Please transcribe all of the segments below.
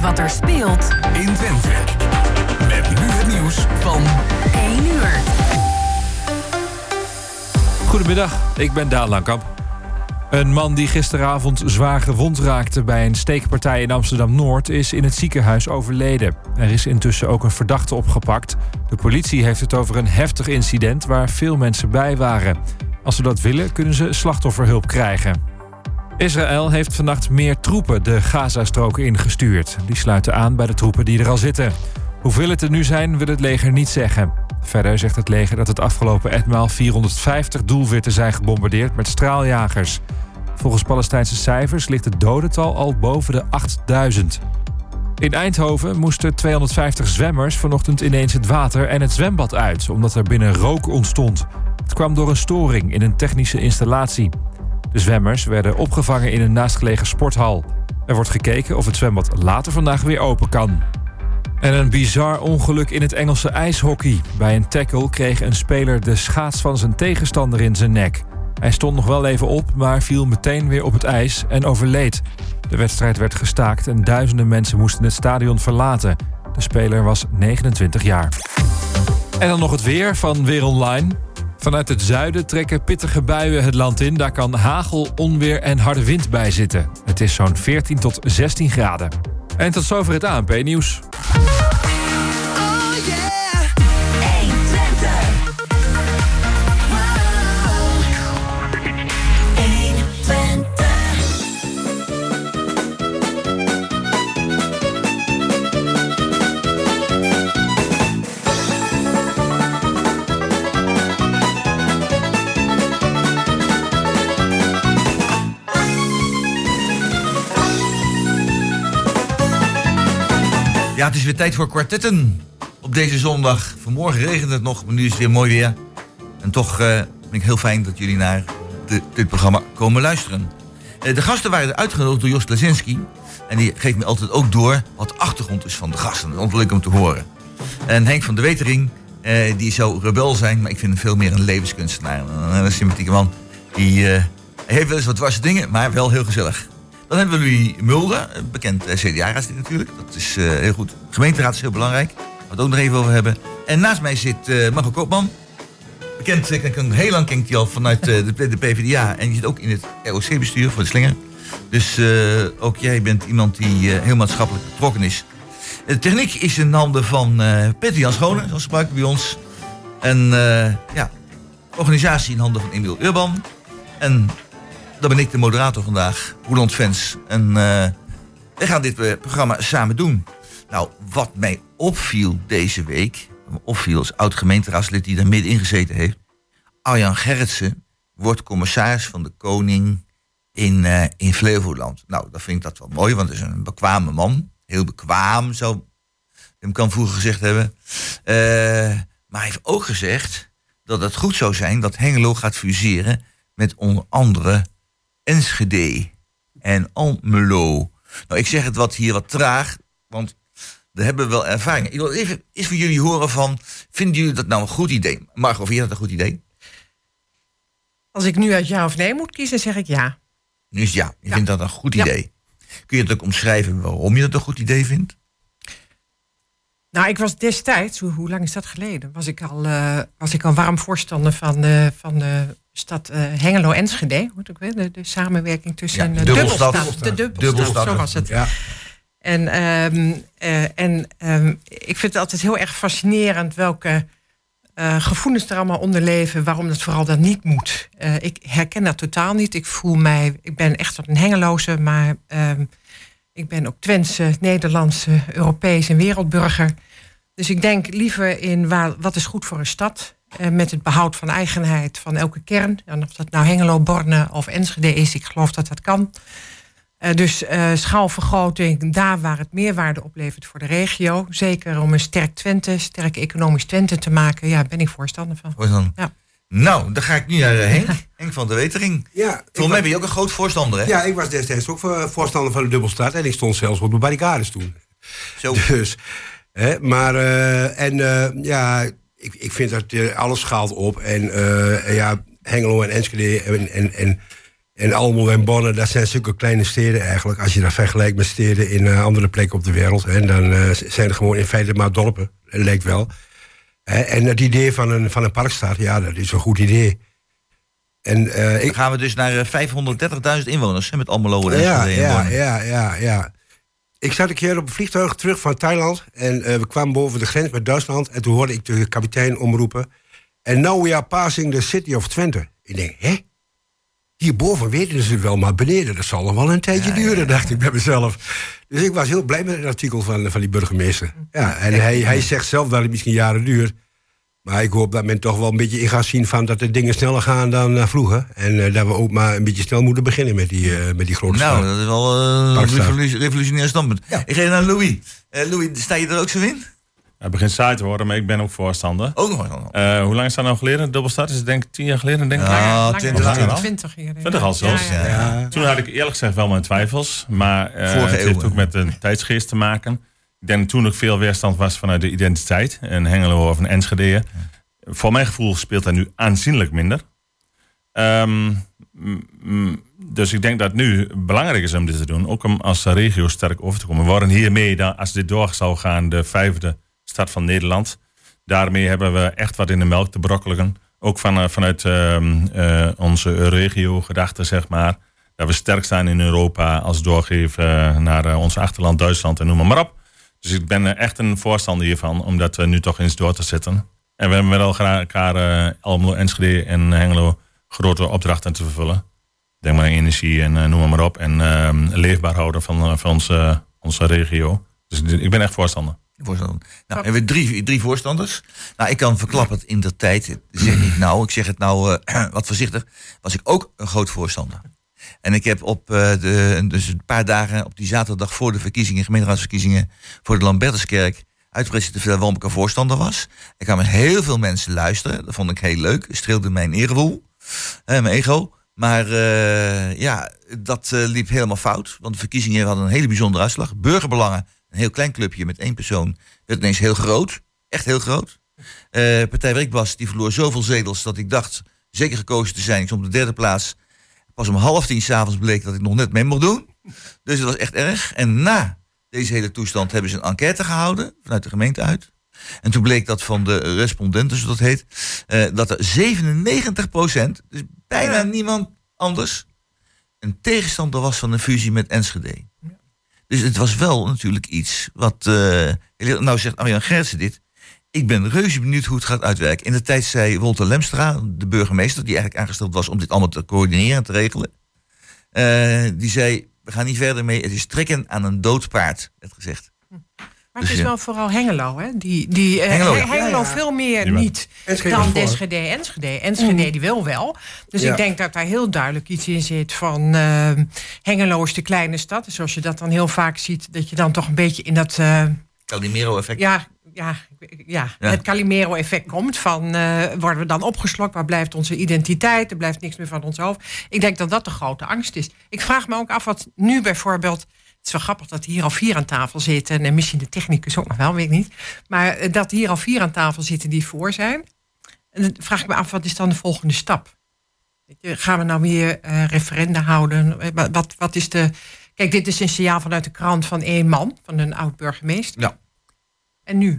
weet wat er speelt in Twente. Met nu het nieuws van 1 uur. Goedemiddag, ik ben Daan Langkamp. Een man die gisteravond zwaar gewond raakte bij een steekpartij in Amsterdam-Noord... is in het ziekenhuis overleden. Er is intussen ook een verdachte opgepakt. De politie heeft het over een heftig incident waar veel mensen bij waren. Als ze dat willen, kunnen ze slachtofferhulp krijgen. Israël heeft vannacht meer troepen de Gazastroken ingestuurd. Die sluiten aan bij de troepen die er al zitten. Hoeveel het er nu zijn, wil het leger niet zeggen. Verder zegt het leger dat het afgelopen etmaal 450 doelwitten zijn gebombardeerd met straaljagers. Volgens Palestijnse cijfers ligt het dodental al boven de 8000. In Eindhoven moesten 250 zwemmers vanochtend ineens het water en het zwembad uit, omdat er binnen rook ontstond. Het kwam door een storing in een technische installatie. De zwemmers werden opgevangen in een naastgelegen sporthal. Er wordt gekeken of het zwembad later vandaag weer open kan. En een bizar ongeluk in het Engelse ijshockey. Bij een tackle kreeg een speler de schaats van zijn tegenstander in zijn nek. Hij stond nog wel even op, maar viel meteen weer op het ijs en overleed. De wedstrijd werd gestaakt en duizenden mensen moesten het stadion verlaten. De speler was 29 jaar. En dan nog het weer van Weer Online. Vanuit het zuiden trekken pittige buien het land in. Daar kan hagel, onweer en harde wind bij zitten. Het is zo'n 14 tot 16 graden. En tot zover het ANP-nieuws. Ja, het is weer tijd voor kwartetten op deze zondag. Vanmorgen regent het nog, maar nu is het weer mooi weer. En toch uh, vind ik heel fijn dat jullie naar de, dit programma komen luisteren. Uh, de gasten waren uitgenodigd door Jos Lazinski. En die geeft me altijd ook door wat de achtergrond is van de gasten. Dat is leuk om te horen. En Henk van de Wetering, uh, die zou rebel zijn, maar ik vind hem veel meer een levenskunstenaar. Een sympathieke man. Die heeft wel eens wat dwarse dingen, maar wel heel gezellig. Dan hebben we Louis Mulder, bekend eh, CDA-raadslid natuurlijk. Dat is uh, heel goed. Gemeenteraad is heel belangrijk. Waar we het ook nog even over hebben. En naast mij zit uh, Marco Koopman. Bekend, uh, heel lang kent hij al vanuit de, de, PvdA. En je zit ook in het ROC-bestuur voor de Slinger. Dus ook jij bent iemand die heel maatschappelijk betrokken is. De techniek is in handen van Peter Jan Schone, zoals gebruikt bij ons. En ja, organisatie in handen van Emiel Urban. En dan ben ik de moderator vandaag, Roland Fans. En uh, wij gaan dit eh, programma samen doen. Nou, wat mij opviel deze week, opviel als oud-gemeenteraadslid die daar middenin gezeten heeft. Arjan Gerritsen wordt commissaris van de Koning in, uh, in Flevoland. Nou, dat vind ik dat wel mooi, want hij is een bekwame man. Heel bekwaam, zou hem kan vroeger gezegd hebben. Maar hij heeft ook gezegd dat het goed zou zijn dat Hengelo gaat fuseren met onder andere Enschede en Almelo. Nou, ik zeg het wat hier wat traag, want we hebben wel ervaring. Ik wil even eens van jullie horen van, vinden jullie dat nou een goed idee? Margot, vind je dat een goed idee? Als ik nu uit ja of nee moet kiezen, zeg ik ja. Nu is ja, je vindt dat een goed idee. Kun je het ook omschrijven waarom je dat een goed idee vindt? Nou, ik was destijds, hoe, hoe lang is dat geleden? Was ik al, uh, was ik al warm voorstander van de, van de stad uh, Hengelo-Enschede. De, de samenwerking tussen ja, de dubbelstad. De dubbelstad, zo was het. Ja. En, um, uh, en um, ik vind het altijd heel erg fascinerend welke uh, gevoelens er allemaal onder leven, waarom dat vooral dat niet moet. ik herken dat totaal niet. Ik voel mij, ik ben echt een hengeloze, maar um, ik ben ook Twentse, Nederlandse, Europese en wereldburger. Dus ik denk liever in waar, wat is goed voor een stad. Uh, met het behoud van eigenheid van elke kern. En of dat nou Hengelo, Borne of Enschede is, ik geloof dat dat kan. Uh, dus uh, schaalvergroting, daar waar het meerwaarde oplevert voor de regio. Zeker om een sterk Twente, sterk economisch Twente te maken. Ja, ben ik voorstander van. Voorstander. Ja. Nou, dan ga ik nu naar Henk. Henk van de Wetering. Ja, Volgens mij ben je ook een groot voorstander, hè? Ja, ik was destijds ook voorstander van de dubbelstraat. En ik stond zelfs op de barricades toen. Zo. Dus, hè, maar, en ja ik, ik vind dat uh, alles schaalt op. En uh, ja, Hengelo en Enschede en, en, en En Almelo en Bonn, dat zijn zulke kleine steden eigenlijk. Als je dat vergelijkt met steden in uh, andere plekken op de wereld. En dan uh, zijn het gewoon in feite maar dorpen. Het lijkt wel. En het idee van een, van een parkstad, ja, dat is een goed idee. En, uh, dan ik, gaan we dus naar 530.000 inwoners hè, met Almelo en ja, ja, ja, ja, ja. Ik zat een keer op een vliegtuig terug van Thailand. En we kwamen boven de grens met Duitsland. En toen hoorde ik de kapitein omroepen. En now we are passing the city of Twente. Ik denk, hè? Hierboven weten ze het wel, maar beneden, dat zal nog wel een tijdje duren, dacht ik bij mezelf. Dus ik was heel blij met het artikel van, van die burgemeester. Ja, en hij, hij zegt zelf dat het misschien jaren duurt. Maar ik hoop dat men toch wel een beetje in gaat zien van dat de dingen sneller gaan dan uh, vroeger. En uh, dat we ook maar een beetje snel moeten beginnen met die, uh, met die grote Nou, dat is wel een revolutionair standpunt. Ja. Ik ga naar Louis. Louis, sta je er ook zo in? Het begint saai te worden, maar ik ben ook voorstander. Ook nog uh, Hoe lang is dat nou geleden? Dubbelstad is het denk ik tien jaar geleden, denk ik. Ja, twintig jaar. Twintig jaar. Twintig al zelfs. Ja, ja, Toen had ik eerlijk gezegd wel mijn twijfels. Maar uh, het heeft ook met een tijdsgeest te maken. Ik denk dat toen ook veel weerstand was vanuit de identiteit. En Hengelo of een Enschede. Voor mijn gevoel speelt dat nu aanzienlijk minder. Um, dus ik denk dat het nu belangrijk is om dit te doen. Ook om als regio sterk over te komen. We worden hiermee, als dit door zou gaan, de vijfde stad van Nederland. Daarmee hebben we echt wat in de melk te brokkelen. Ook van, uh, vanuit uh, onze regio gedachten, zeg maar. Dat we sterk zijn in Europa als doorgeven naar ons achterland Duitsland en noem maar, op. Dus ik ben echt een voorstander hiervan om dat nu toch eens door te zetten. En we hebben met elkaar uh, Almelo, Enschede en Hengelo grote opdrachten te vervullen. Denk maar aan energie en noem maar op. En ehm, leefbaar houden van, van onze, onze regio. Dus ik ben echt voorstander. Nou, hebben we drie, drie voorstanders. Nou, ik kan verklappen in de tijd, zeg ik nou, ik zeg het nou wat voorzichtig, was ik ook een groot voorstander. En ik heb op uh, de, dus een paar dagen op die zaterdag voor de verkiezingen, gemeenteraadsverkiezingen, voor de Lambertuskerk, uitgebreid te waarom ik een voorstander was. Ik met heel veel mensen luisteren. Dat vond ik heel leuk. Streelde mijn eergevoel, mijn ego. Maar uh, ja, dat liep helemaal fout. Want de verkiezingen hadden een hele bijzondere uitslag. Burgerbelangen een heel klein clubje met één persoon, werd ineens heel groot. Echt heel groot. Uh, Partij Werkbas die verloor zoveel zetels dat ik dacht zeker gekozen te zijn. Ik op de derde plaats. Pas om half tien s'avonds bleek dat ik nog net mee mocht doen. Dus dat was echt erg. En na deze hele toestand hebben ze een enquête gehouden vanuit de gemeente uit. En toen bleek dat van de respondenten, zoals dat heet, uh, dat er 97 procent, dus bijna niemand anders, een tegenstander was van een fusie met Enschede. Ja. Dus het was wel natuurlijk iets wat. Uh, nou zegt Arjan Gertsen dit. Ik ben reuze benieuwd hoe het gaat uitwerken. In de tijd zei Wolter Lemstra, de burgemeester, die eigenlijk aangesteld was om dit allemaal te coördineren en te regelen. Uh, die zei: We gaan niet verder mee. Het is trekken aan een dood paard, werd gezegd. Maar het is wel vooral Hengelo, hè? Die, die, uh, Hengelo, ja. Hengelo veel meer niet dan Enschede. Enschede. Enschede mm. die wil wel. Dus ik denk dat daar heel duidelijk iets in zit van... Uh, Hengelo is de kleine stad. Dus zoals je dat dan heel vaak ziet... dat je dan toch een beetje in dat... Uh, Calimero-effect. Ja, ja, ja, het Calimero-effect komt. Van uh, worden we dan opgeslokt? Waar blijft onze identiteit? Er blijft niks meer van ons hoofd. Ik denk dat dat de grote angst is. Ik vraag me ook af wat nu bijvoorbeeld is wel grappig dat hier al vier aan tafel zitten. En misschien de technicus ook nog wel, weet ik niet. Maar eh, dat hier al vier aan tafel zitten die voor zijn. En dan vraag ik me af, wat is dan de volgende stap? Gaan we nou weer uh, referenda houden? Eh, wat, wat is de. Kijk, dit is een signaal vanuit de krant van één man, van een oud burgemeester. Ja. En nu?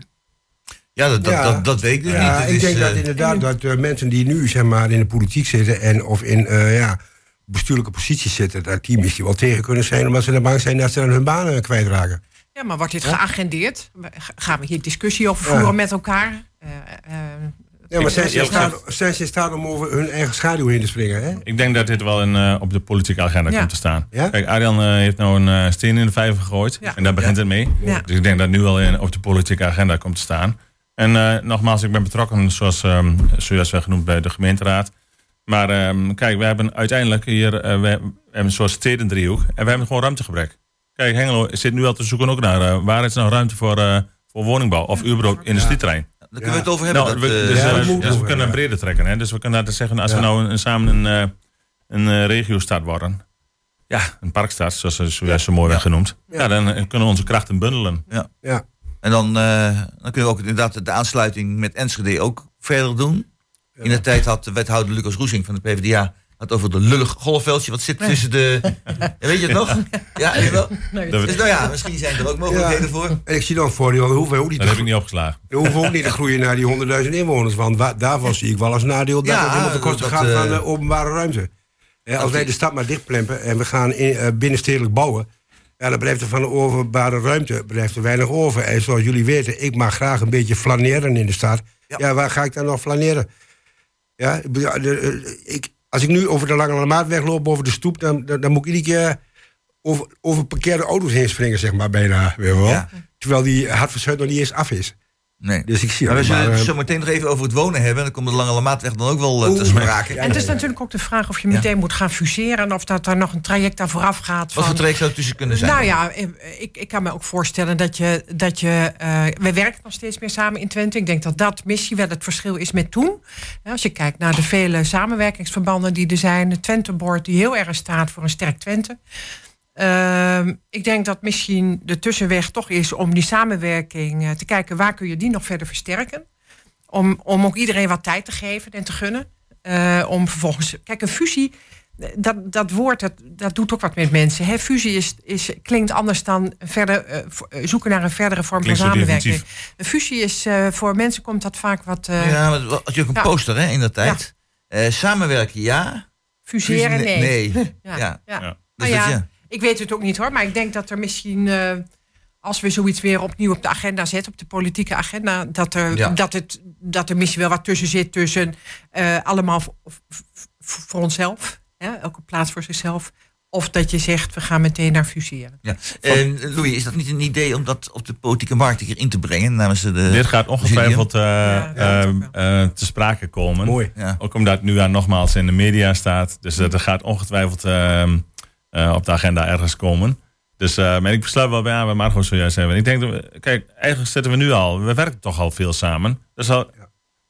Ja, dat, dat, dat, dat weet ik dus ja, niet. ik denk dat inderdaad dat uh, mensen die nu zeg maar, in de politiek zitten en of in uh, ja, bestuurlijke posities zitten, dat die misschien wel tegen kunnen zijn, omdat ze er bang zijn dat ze dan hun banen kwijtraken. Ja, maar wordt dit geagendeerd? Gaan we hier discussie over voeren met elkaar? Uh, uh, ja, maar zijn ze, staat, zijn ze in staat om over hun eigen schaduw heen te springen? Hè? Ik denk dat dit wel in, uh, op de politieke agenda ja. komt te staan. Ja? Kijk, Arjan heeft nou een steen in de vijver gegooid. Ja. En daar begint het mee. Dus ik denk dat het nu wel in, op de politieke agenda komt te staan. En nogmaals, ik ben betrokken, zoals um, zojuist werd genoemd, bij de gemeenteraad. Maar um, kijk, we hebben uiteindelijk hier uh, we hebben een soort stedendriehoek. En we hebben gewoon ruimtegebrek. Kijk, Hengelo zit nu al te zoeken ook naar uh, waar is nou ruimte voor, uh, voor woningbouw of überhaupt industrieterrein. Ja. Daar kunnen we het over hebben. Nou, dat, we, dus, ja, we, dus we kunnen een breder trekken. Hè? Dus we kunnen dat zeggen, als we nou een, samen een, een regio-stad worden. Ja, een parkstad, zoals ze zojuist zo mooi werd genoemd. Ja. dan kunnen we onze krachten bundelen. Ja. Ja. En dan, dan kunnen we ook inderdaad de aansluiting met Enschede ook verder doen. In de tijd had de wethouder Lucas Roesing van de PvdA had over de lullig golfveldje wat zit tussen de... weet je het nog? Ja, weet je wel? Dus nou ja, misschien zijn er ook mogelijkheden voor. En ik zie dan voor die, hoeven we ook niet Dat heb ik niet opgeslagen. We hoeven ook niet te groeien naar die 100.000 inwoners. Want daarvan zie ik wel als nadeel dat het helemaal de kosten gaat van de openbare ruimte. als wij de stad maar dichtplempen en we gaan in, binnenstedelijk bouwen ja, dan blijft er van de openbare ruimte blijft er weinig over. En zoals jullie weten, ik mag graag een beetje flaneren in de stad. Ja, waar ga ik dan nog flaneren? Ja, ik, als ik nu over de Lange Maat wegloop, over de stoep... dan, dan, moet ik iedere keer over, over parkeerde auto's heen springen, zeg maar, bijna. Weet wel. Terwijl die Hartvershuid nog niet eens af is. Nee. Dus ik zie maar we zullen het zo meteen nog even over het wonen hebben. Dan komt de Lange Maatweg dan ook wel uh, te sprake. en het is natuurlijk ook de vraag of je meteen moet gaan fuseren... of dat er nog een traject aan vooraf gaat. Wat voor traject zou er tussen kunnen zijn? Nou ja, eh, ik, ik kan me ook voorstellen dat je... Dat je uh, we werken nog steeds meer samen in Twente. Ik denk dat dat missie wel het verschil is met toen. Als je kijkt naar de vele samenwerkingsverbanden die er zijn... de Twente-board die heel erg staat voor een sterk Twente... Ehm, ik denk dat misschien de tussenweg toch is om die samenwerking uh, te kijken waar kun je die nog verder versterken. Om, om ook iedereen wat tijd te geven en te gunnen. Uh, om vervolgens. Kijk, een fusie, dat, dat woord dat, dat doet ook wat met mensen. Hè? Fusie is, is, klinkt anders dan verder, uh, zoeken naar een verdere vorm van samenwerking. Een fusie is voor mensen komt dat vaak wat. ja, maar had je ook een poster hè, in dat tijd. samenwerken ja. Fuseren nee. nee. ja. ja. ja. Dus nou ja. Ik weet het ook niet hoor, maar ik denk dat er misschien, uh, als we zoiets weer opnieuw op de agenda zetten, op de politieke agenda, dat er, dat het, dat er misschien wel wat tussen zit tussen uh, allemaal voor onszelf, hè, elke plaats voor zichzelf. Of dat je zegt, we gaan meteen naar fuseren. Ja. En Louis, is dat niet een idee om dat op de politieke markt hier in te brengen? Namens de Dit gaat ongetwijfeld uh, ja, uh, te sprake komen. Mooi. Ja. Ook omdat nu daar nogmaals in de media staat. Dus dat gaat ongetwijfeld ehm, uh, op de agenda ergens komen. Dus uh, maar ik besluit wel bij aan wat Margot zojuist hebben. Ik denk dat we, kijk, eigenlijk zitten we nu al, we werken toch al veel samen. Dus al.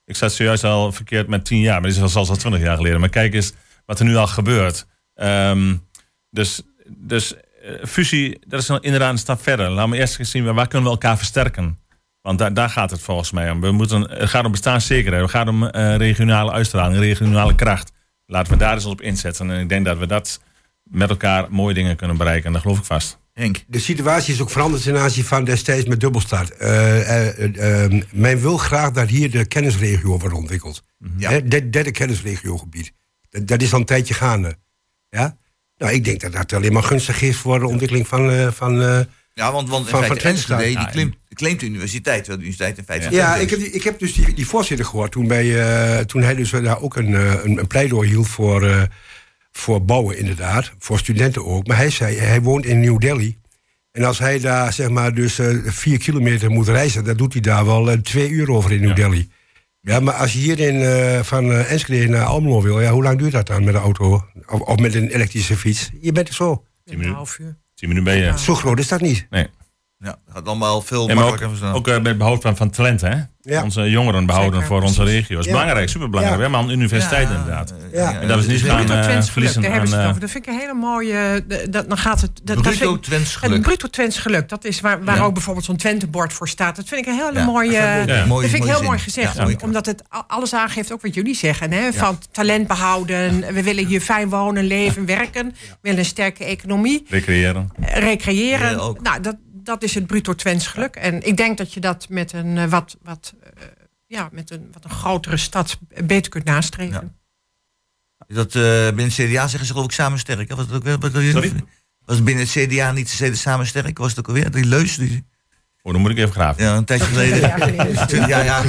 Ik zat zojuist al verkeerd met tien jaar, maar dit is zelfs al twintig jaar geleden. Maar kijk eens wat er nu al gebeurt. Um, dus, dus uh, fusie, dat is inderdaad een stap verder. Laten we eerst eens zien waar kunnen we elkaar versterken. Want daar, daar gaat het volgens mij om. We moeten, het gaat om bestaanszekerheid. Het gaat om uh, regionale uitstraling, regionale kracht. Laten we daar eens op inzetten. En ik denk dat we dat met elkaar mooie dingen kunnen bereiken. En dat geloof ik vast. Henk. De situatie is ook veranderd ten aanzien van destijds met dubbelstart. Uh, uh, men wil graag dat hier de kennisregio wordt ontwikkeld. Ja. De derde kennisregiogebied. Dat, dat, is al een tijdje gaande. Ja? Nou, ik denk dat dat alleen maar gunstig is voor de ontwikkeling van... van ja, want, want in van, feite, Enschede, die claimt, claimt de universiteit, de universiteit in feite. Ja, ik heb, ik heb dus die, die voorzitter gehoord toen, bij, toen hij dus daar ook een, een, een pleidooi hield voor voor bouwen inderdaad, voor studenten ook. Maar hij zei, hij woont in New Delhi. En als hij daar zeg maar dus uh, vier kilometer moet reizen, dan doet hij daar wel uh, twee uur over in New Delhi. Ja, maar als je hierin uh, van Enschede naar Almelo wil, ja, hoe lang duurt dat dan met de auto? Of, of met een elektrische fiets? Je bent er zo. Tien minuten. Een half uur. Tien minuten ben je. Zo groot is dat niet. Nee. Ja, dat gaat allemaal veel makkelijker Ook, ook met behoud van, van talent, hè? Ja. Onze jongeren behouden voor onze regio. Dat is belangrijk, superbelangrijk. We hebben een universiteit inderdaad. Ja. En dat is niet gaan uh, verliezen Daar hebben ze het over. Dat vind ik een hele mooie... Dat, dan gaat het... Dat, bruto Twents geluk. Het bruto Twents geluk. Dat is waar, waar ook bijvoorbeeld zo'n Twente-bord voor staat. Dat vind ik een hele mooie... Dat vind ik heel mooi gezegd. Omdat het alles aangeeft, ook wat jullie zeggen. Hè? Van talent behouden. We willen hier fijn wonen, leven, werken. We willen een sterke economie. Recreëren. Recreëren. Nou, dat dat is het bruto Twents geluk. En ik denk dat je dat met een uh, wat, wat, uh, ja, met een, wat een grotere stad beter kunt nastreven. Ja. Dat, uh, binnen het CDA zeggen ze geloof ik samen sterk. Was het ook weer, Sorry? Was binnen het CDA niet samen sterk? Was het ook alweer? Die leus? Die... Oh, dan moet ik even graven. Ja, een tijdje geleden. ja, ja.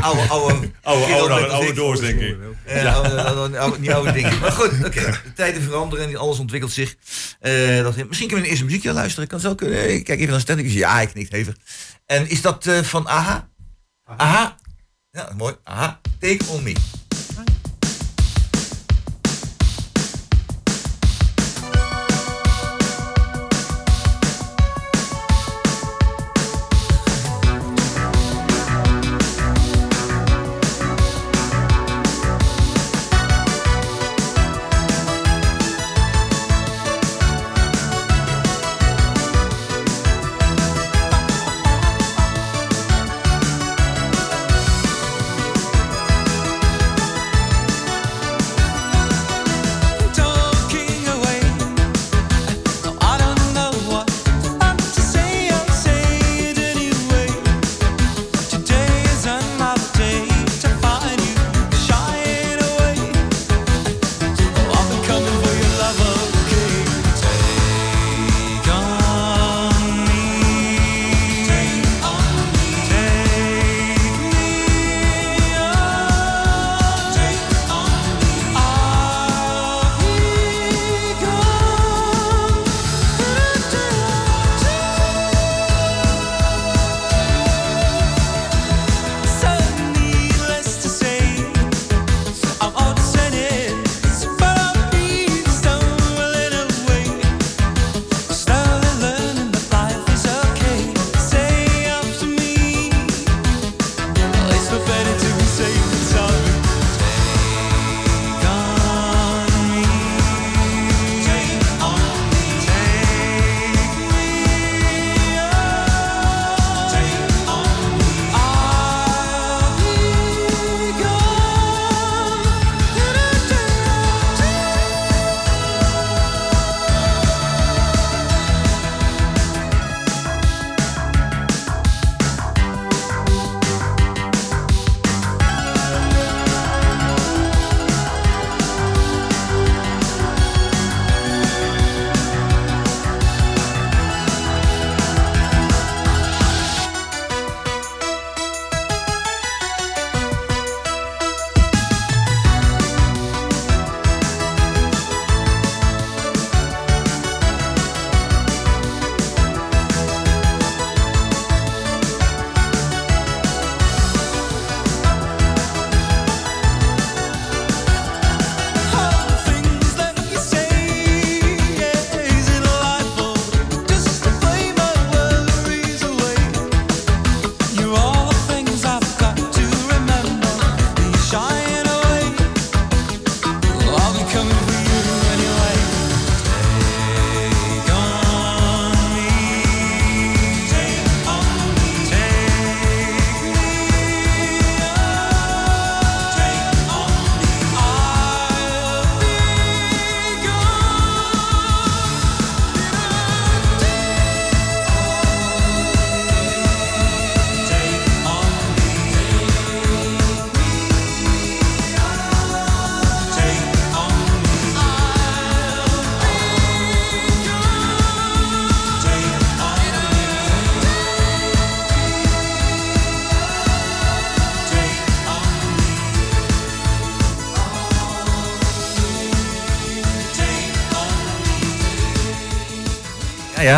Oude, oude, oude, oude, oude doos, denk ik. Ja, oude, oude, niet oude dingen. Maar goed, oké. Okay. De tijden veranderen en alles ontwikkelt zich. Uh, dat, misschien kunnen we een eerste muziekje luisteren. Kan zo kunnen. Kijk even naar Stenning. Ja, ik knikt even. En is dat uh, van Aha? Aha. Ja, mooi. Aha. Take on me.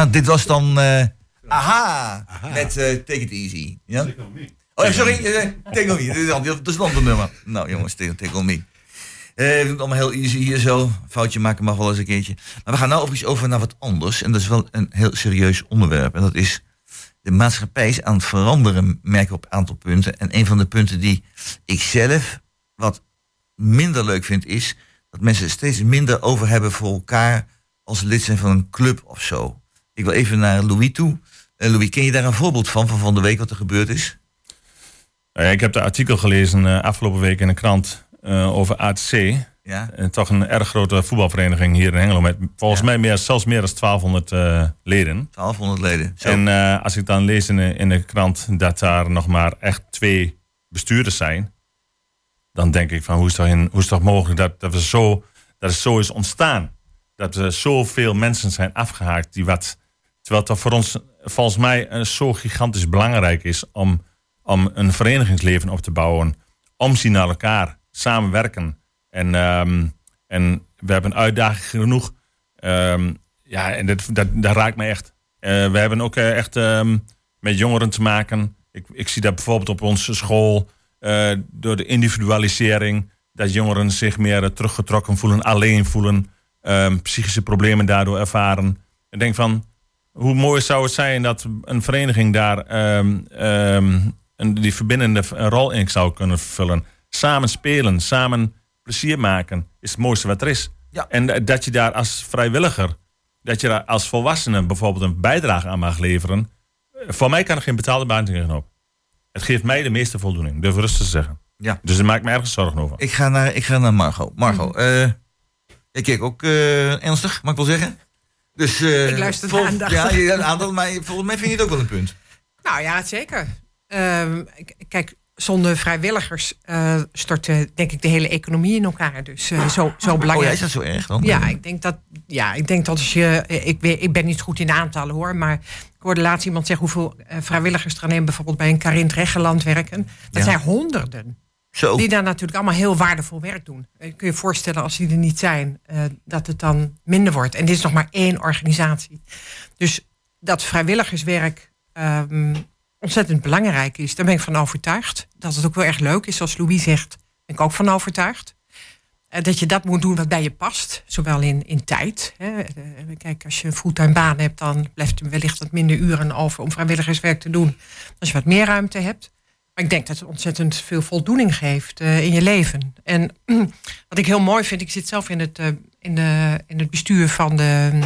Ja, ja, dit was dan... Uh, aha, met uh, Take It Easy. Ja? Oh, sorry, uh, Take On Me. Dat is een ander nummer. Nou jongens, Take On Me. Uh, we doen het allemaal heel easy hier zo. Foutje maken mag wel eens een keertje. Maar we gaan nou iets over naar wat anders. En dat is wel een heel serieus onderwerp. En dat is de maatschappij is aan het veranderen, merk ik op een aantal punten. En een van de punten die ik zelf wat minder leuk vind, is dat mensen steeds minder over hebben voor elkaar als lid zijn van een club of zo. Ik wil even naar Louis toe. Uh, Louis, ken je daar een voorbeeld van, van van de week wat er gebeurd is? Nou ik heb de artikel gelezen uh, afgelopen week in de krant uh, over ATC. Ja. En toch een erg grote voetbalvereniging hier in Hengelo. Met volgens mij meer, zelfs meer dan 1200 uh, leden. 1200 leden. Zo. En uh, als ik dan lees in de, in de krant dat daar nog maar echt twee bestuurders zijn. Dan denk ik van hoe is, dat in, hoe is dat mogelijk dat, dat, we zo, dat het zo is ontstaan. Dat er zoveel mensen zijn afgehaakt die wat. Het toch voor ons volgens mij zo gigantisch belangrijk is om, om een verenigingsleven op te bouwen. Omzien naar elkaar, samenwerken. En, um, en we hebben uitdaging genoeg. Um, ja, en dat, dat, dat raakt me echt. Uh, we hebben ook uh, echt um, met jongeren te maken. Ik, ik zie dat bijvoorbeeld op onze school. Uh, door de individualisering. Dat jongeren zich meer teruggetrokken voelen, alleen voelen. psychische problemen daardoor ervaren. Ik denk van, hoe mooi zou het zijn dat een vereniging daar een, die verbindende rol in zou kunnen vervullen. Samen spelen, samen plezier maken is het mooiste wat er is. Ja. En dat je daar als vrijwilliger, dat je daar als volwassene bijvoorbeeld een bijdrage aan mag leveren. Eh, voor mij kan er geen betaalde baan tegenop. Het geeft mij de meeste voldoening, durf rustig te zeggen. Ja. Dus daar maak ik me ergens zorgen over. Ik ga naar, ik ga naar Margot. Margot, mm. uh, ik kijk ook uh, ernstig, mag ik wel zeggen. Dus, uh, ik luister vol. Ja, je aandacht, maar volgens mij vind je het ook wel een punt. Nou ja, zeker. Uh, kijk, zonder vrijwilligers uh, denk ik de hele economie in elkaar. Dus uh, zo, zo belangrijk. Oh ja, is dat zo erg dan? Ja, ik denk dat, ja, ik denk dat als je. Ik, ben, ik ben niet goed in aantallen hoor, maar ik hoorde laatst iemand zeggen hoeveel vrijwilligers er alleen bijvoorbeeld bij een Karint Regeland werken. Dat zijn honderden. Die daar natuurlijk allemaal heel waardevol werk doen. Je kun je voorstellen als die er niet zijn, dat het dan minder wordt. En dit is nog maar één organisatie. Dus dat vrijwilligerswerk. Um, ontzettend belangrijk is. Daar ben ik van overtuigd. Dat het ook wel erg leuk is, zoals Louis zegt. Ben ik ook van overtuigd. Uh, dat je dat moet doen wat bij je past. Zowel in, in tijd. Hè. Kijk, als je een fulltime baan hebt, dan blijft er wellicht wat minder uren over om vrijwilligerswerk te doen. Als je wat meer ruimte hebt. Maar ik denk dat het ontzettend veel voldoening geeft uh, in je leven. En wat ik heel mooi vind, ik zit zelf in het, in de, in het bestuur van, de,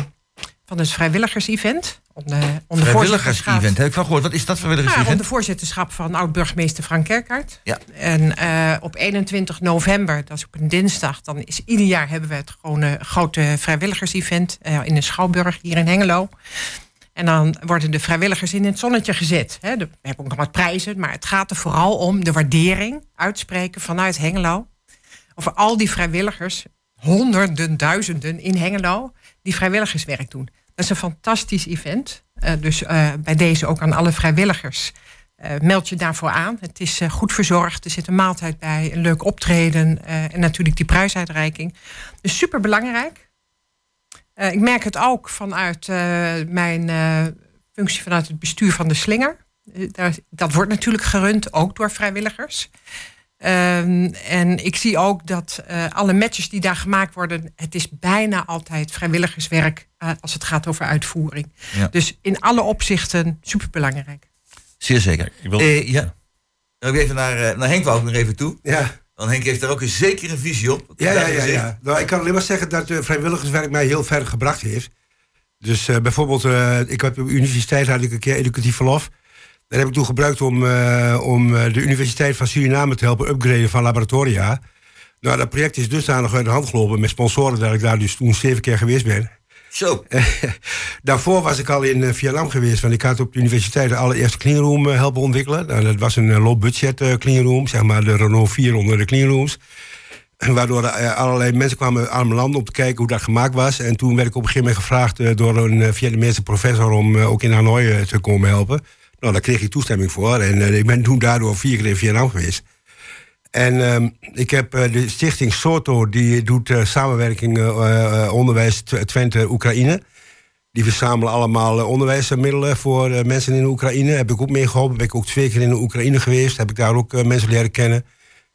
van het vrijwilligers-event. Onder Vrijwilligers-event, heb ik van gehoord. Wat is dat vrijwilligers-event? Ja, onder voorzitterschap van oud-burgemeester Frank Kerkaert. Ja. En uh, op 21 november, dat is op een dinsdag... dan is ieder jaar hebben we het gewoon een grote vrijwilligers-event... In de Schouwburg hier in Hengelo. En dan worden de vrijwilligers in het zonnetje gezet. We hebben ook nog wat prijzen, maar het gaat er vooral om... de waardering uitspreken vanuit Hengelo... over al die vrijwilligers, honderden, duizenden in Hengelo... die vrijwilligerswerk doen. Dat is een fantastisch event. Uh, dus uh, bij deze ook aan alle vrijwilligers. Uh, meld je daarvoor aan. Het is goed verzorgd. Er zit een maaltijd bij, een leuk optreden en natuurlijk die prijsuitreiking. Dus super belangrijk. Ik merk het ook vanuit mijn functie vanuit het bestuur van de Slinger. dat wordt natuurlijk gerund ook door vrijwilligers. Um, en ik zie ook dat uh, alle matches die daar gemaakt worden, het is bijna altijd vrijwilligerswerk uh, als het gaat over uitvoering. Ja. Dus in alle opzichten superbelangrijk. Zeer zeker. Ik wil... Uh, ja. Even naar, naar Henk wou ik nog even toe. Ja. Want Henk heeft daar ook een zekere visie op. Ja, ja, ja, ja. Nou, ik kan alleen maar zeggen dat vrijwilligerswerk mij heel ver gebracht heeft. Dus bijvoorbeeld, ik heb op de universiteit had ik een keer educatief verlof. Dat heb ik toen gebruikt om, uh, om eh, de Universiteit van Suriname te helpen upgraden van laboratoria. Nou, dat project is dusdanig uit de hand gelopen met sponsoren dat ik daar dus toen zeven keer geweest ben. Zo. Daarvoor was ik al in uh, Vietnam geweest, want ik had op de universiteit de allereerste cleanroom helpen ontwikkelen. Nou, dat was een low budget cleanroom, zeg maar de Renault 4 onder de cleanrooms. Waardoor er allerlei mensen kwamen aan mijn land om te kijken hoe dat gemaakt was. En toen werd ik op een gegeven moment gevraagd door een Vietnamese professor om ook in Hanoi te komen helpen. Nou, daar kreeg ik toestemming voor. En ik ben toen daardoor vier keer in Vietnam geweest. En uh, ik heb uh, de stichting SOTO, die doet uh, samenwerking onderwijs Twente-Oekraïne. Die verzamelen allemaal onderwijsmiddelen voor mensen in Oekraïne. Heb ik ook meegeholpen. Ben ik ook twee keer in Oekraïne geweest. Heb ik daar ook mensen leren kennen.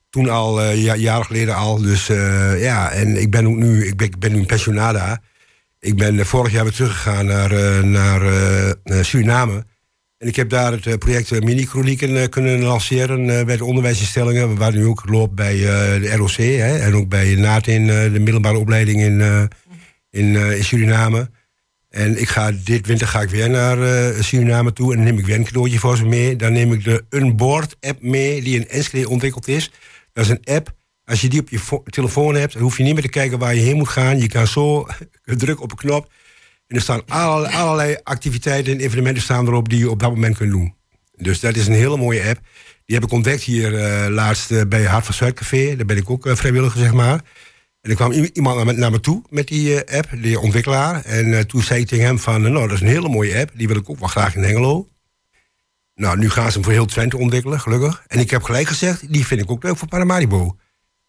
Toen al, ja, jaren geleden al. Dus ja, en ik ben ook nu, ik ben, nu pensionada. Ik ben vorig jaar weer teruggegaan naar, naar Suriname. En ik heb daar het project Mini-Chronieken kunnen lanceren bij de onderwijsinstellingen. Waar nu ook loopt bij de ROC hè, en ook bij NATIN, de middelbare opleiding in, in, in Suriname. En ik ga, dit winter ga ik weer naar Suriname toe en dan neem ik weer een cadeautje voor ze mee. Dan neem ik de Unboard-app mee, die in Enschede ontwikkeld is. Dat is een app, als je die op je telefoon hebt, dan hoef je niet meer te kijken waar je heen moet gaan. Je kan zo druk op een knop er staan allerlei, activiteiten en evenementen staan erop die je op dat moment kunt doen. Dus dat is een hele mooie app. Die heb ik ontdekt hier uh, laatst uh, bij Hart van Zuidcafé. Daar ben ik ook vrijwilliger, zeg maar. En er kwam iemand naar me, toe met die app, die ontwikkelaar. En toen zei ik tegen hem van, nou, dat is een hele mooie app. Die wil ik ook wel graag in Hengelo. Nou, nu gaan ze hem voor heel Twente ontwikkelen, gelukkig. En ik heb gelijk gezegd, die vind ik ook leuk voor Paramaribo.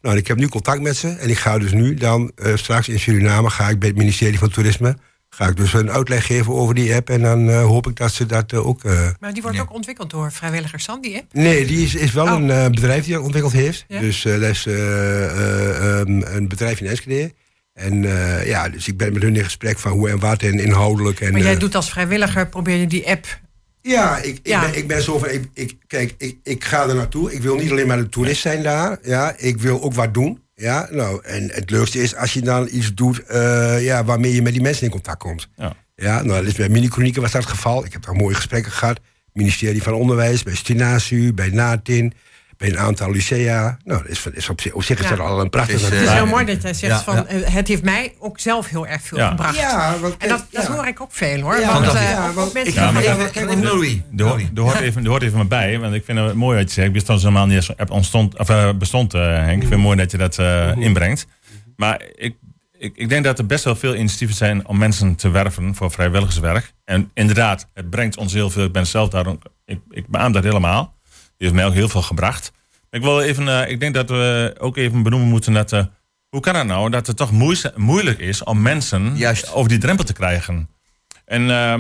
Nou, ik heb nu contact met ze. En ik ga dus nu dan, straks in Suriname, ga ik bij het ministerie van Toerisme ga ik dus een uitleg geven over die app. En dan uh, hoop ik dat ze dat uh, ook... Uh, maar die wordt ook ontwikkeld door vrijwilligers dan, die app? Nee, die is, is wel oh. een bedrijf die dat ontwikkeld heeft. Ja? Dus dat is um, een bedrijf in Enschede. En ja, dus ik ben met hun in gesprek van hoe en wat en inhoudelijk. En, maar jij doet als vrijwilliger, probeer je die app... Ja, ik, ik, Ben, ik ben zo van, ik, ik, kijk, ik, ik ga er naartoe. Ik wil niet alleen maar een toerist zijn daar. Ja, ik wil ook wat doen. Ja, nou, en het leukste is als je dan iets doet uh, ja, waarmee je met die mensen in contact komt. Ja, ja nou, dat is bij Mini-Chronieken was dat het geval. Ik heb daar mooie gesprekken gehad. Ministerie van Onderwijs, bij Stinasu, bij NATIN bij een aantal lycea. Nou, is, is op, zich, op zich is dat al een prachtig... Het is, het is heel mooi dat jij zegt van... Uh, het heeft mij ook zelf heel erg veel gebracht. Ja, want, en dat, dat hoor ik ook veel hoor. want, uh, want ik, ja, maar. Er hoort even, hoort even maar bij, want ik vind het mooi wat je zegt. Ik wist dat ze helemaal niet ontstond, of, uh, bestond, Henk. Ik vind het mooi dat je dat inbrengt. Maar ik, ik, ik, denk dat er best wel veel initiatieven zijn om mensen te werven voor vrijwilligerswerk. En inderdaad, het brengt ons heel veel. Ik ben zelf daar, ik, ik beaam dat helemaal heeft mij ook heel veel gebracht. Ik, wil even, uh, ik denk dat we ook even benoemen moeten dat. Uh, hoe kan het nou dat het toch moeilijk is om mensen Juist. over die drempel te krijgen? En uh,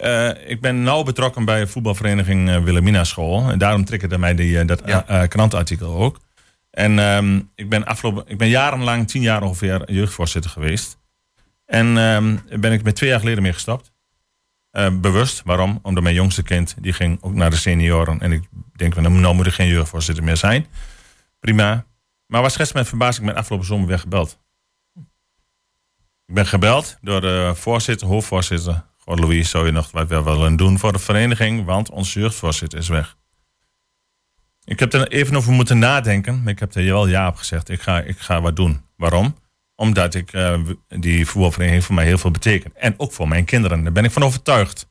uh, ik ben nauw betrokken bij voetbalvereniging Wilhelmina School. En daarom triggerde mij die, dat ja. krantartikel ook. En ehm, ik, ben afgelopen, ik ben jarenlang, tien jaar ongeveer, jeugdvoorzitter geweest. En um, ben ik met twee jaar geleden mee gestopt. Bewust. Waarom? Omdat mijn jongste kind die ging ook naar de senioren. En ik denk, nou, nou moet er geen jeugdvoorzitter meer zijn. Prima. Maar was gisteren met verbazing ben afgelopen zomer weer gebeld. Ik ben gebeld door de voorzitter, hoofdvoorzitter. God Louis, zou je nog wat willen doen voor de vereniging? Want onze jeugdvoorzitter is weg. Ik heb er even over moeten nadenken. Maar ik heb er wel ja op gezegd. Ik ga, ik ga wat doen. Waarom? Omdat ik, uh, die voetbalvereniging voor mij heel veel betekent. En ook voor mijn kinderen. Daar ben ik van overtuigd.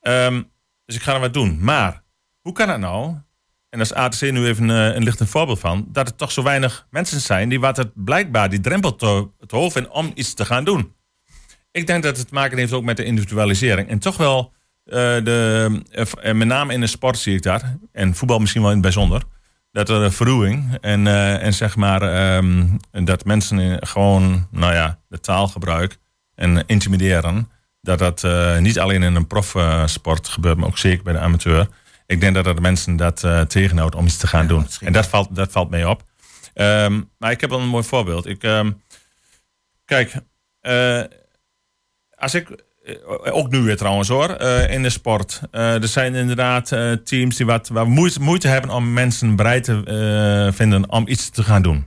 Um, dus ik ga er wat doen. Maar hoe kan het nou, en daar is ATC nu even uh, een een voorbeeld van, dat er toch zo weinig mensen zijn die wat het blijkbaar die drempel te, te hoog vinden om iets te gaan doen. Ik denk dat het te maken heeft ook met de individualisering. En toch wel, uh, de, met name in de sport zie ik dat, en voetbal misschien wel in het bijzonder, dat er verruwing en, en zeg maar um, dat mensen gewoon, nou ja, de taalgebruik en intimideren, dat dat niet alleen in een profsport gebeurt, maar ook zeker bij de amateur. Ik denk dat er mensen dat uh, tegenhoudt om iets te gaan doen. En dat valt, dat valt mee op. Um, maar ik heb wel een mooi voorbeeld. Ik, um, kijk, als ik eh, ook nu weer trouwens hoor, uh, in de sport. Er zijn inderdaad teams die wat, waar moeite, moeite, hebben om mensen bereid te vinden om iets te gaan doen. En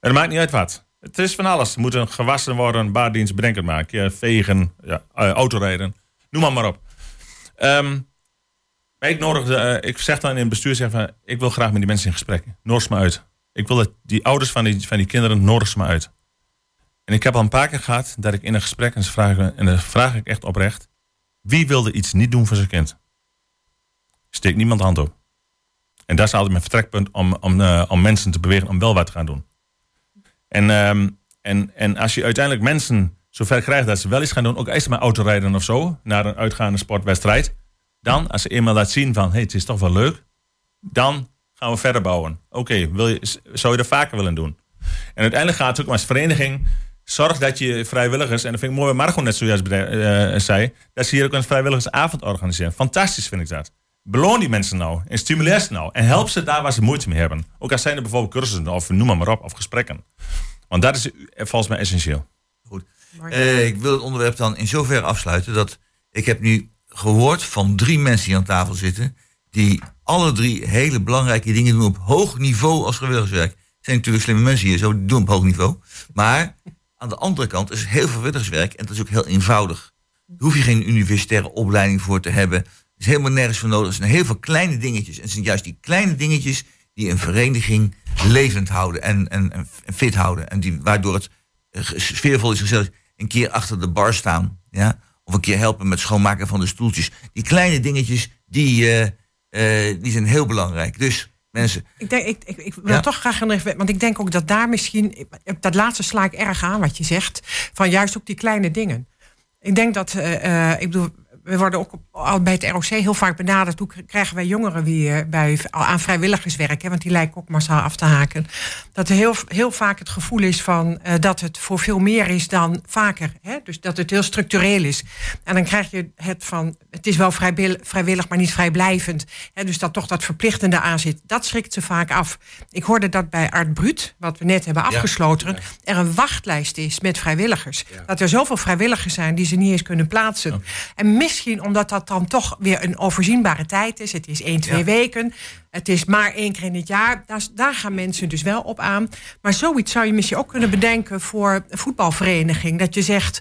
het maakt niet uit wat. Het is van alles. Er moet gewassen worden, baardienst, bedenk het maar. Vegen, ja, autorijden, noem maar maar op. Um, ik, nodig, ik zeg dan in het bestuur, zeg van, ik wil graag met die mensen in gesprek. Nodig me uit. Ik wil dat die ouders van die, van die kinderen, nodig me uit. En ik heb al een paar keer gehad dat ik in een gesprek, en, ze vragen, en dan vraag ik echt oprecht, wie wilde iets niet doen voor zijn kind? Steekt niemand hand op. En daar is altijd mijn vertrekpunt om, om, uh, om mensen te bewegen om wel wat te gaan doen. En, um, en, en als je uiteindelijk mensen zover krijgt dat ze wel iets gaan doen, ook eerst maar autorijden of zo, naar een uitgaande sportwedstrijd, dan, als ze eenmaal laat zien van, hé, hey, het is toch wel leuk, dan gaan we verder bouwen. Oké, okay, zou je er vaker willen doen? En uiteindelijk gaat het ook als vereniging Zorg dat je vrijwilligers, en dat vind ik mooi wat Margot net zojuist uh, zei, dat ze hier ook een vrijwilligersavond organiseren. Fantastisch vind ik dat. Beloon die mensen nou en stimuleer ze nou. En help ze daar waar ze moeite mee hebben. Ook als zijn er bijvoorbeeld cursussen of noem maar, maar op, of gesprekken. Want dat is volgens mij essentieel. Goed. Uh, ik wil het onderwerp dan in zoverre afsluiten dat ik heb nu gehoord van drie mensen die aan tafel zitten, die alle drie hele belangrijke dingen doen op hoog niveau als vrijwilligerswerk. Er zijn natuurlijk slimme mensen hier, zo doen op hoog niveau. Maar aan de andere kant is heel veel vrijwilligerswerk en dat is ook heel eenvoudig. Daar hoef je geen universitaire opleiding voor te hebben. Er is helemaal nergens voor nodig. Er zijn heel veel kleine dingetjes. En het zijn juist die kleine dingetjes die een vereniging levend houden en, en, en fit houden. En die, waardoor het sfeervol is gezellig. Een keer achter de bar staan. Ja? Of een keer helpen met schoonmaken van de stoeltjes. Die kleine dingetjes, die, uh, uh, die zijn heel belangrijk. Dus mensen. Ik, denk, ik, ik, ik wil toch graag even, want ik denk ook dat daar misschien, dat laatste sla ik erg aan wat je zegt, van juist ook die kleine dingen. Ik denk dat, uh, ik bedoel, we worden ook al bij het ROC heel vaak benaderd. Hoe krijgen wij jongeren weer bij, aan vrijwilligerswerk? Hè? Want die lijken ook massaal af te haken. Dat er heel, heel vaak het gevoel is van uh, dat het voor veel meer is dan vaker. Hè? Dus dat het heel structureel is. En dan krijg je het van het is wel vrijwillig, maar niet vrijblijvend. Hè? Dus dat toch dat verplichtende aan zit. Dat schrikt ze vaak af. Ik hoorde dat bij Art Brut, wat we net hebben afgesloten, er een wachtlijst is met vrijwilligers. Dat er zoveel vrijwilligers zijn die ze niet eens kunnen plaatsen. En misschien omdat dat dan toch weer een overzienbare tijd is. Het is één, twee weken. Het is maar één keer in het jaar. Daar, daar, gaan mensen dus wel op aan. Maar zoiets zou je misschien ook kunnen bedenken voor een voetbalvereniging. Dat je zegt.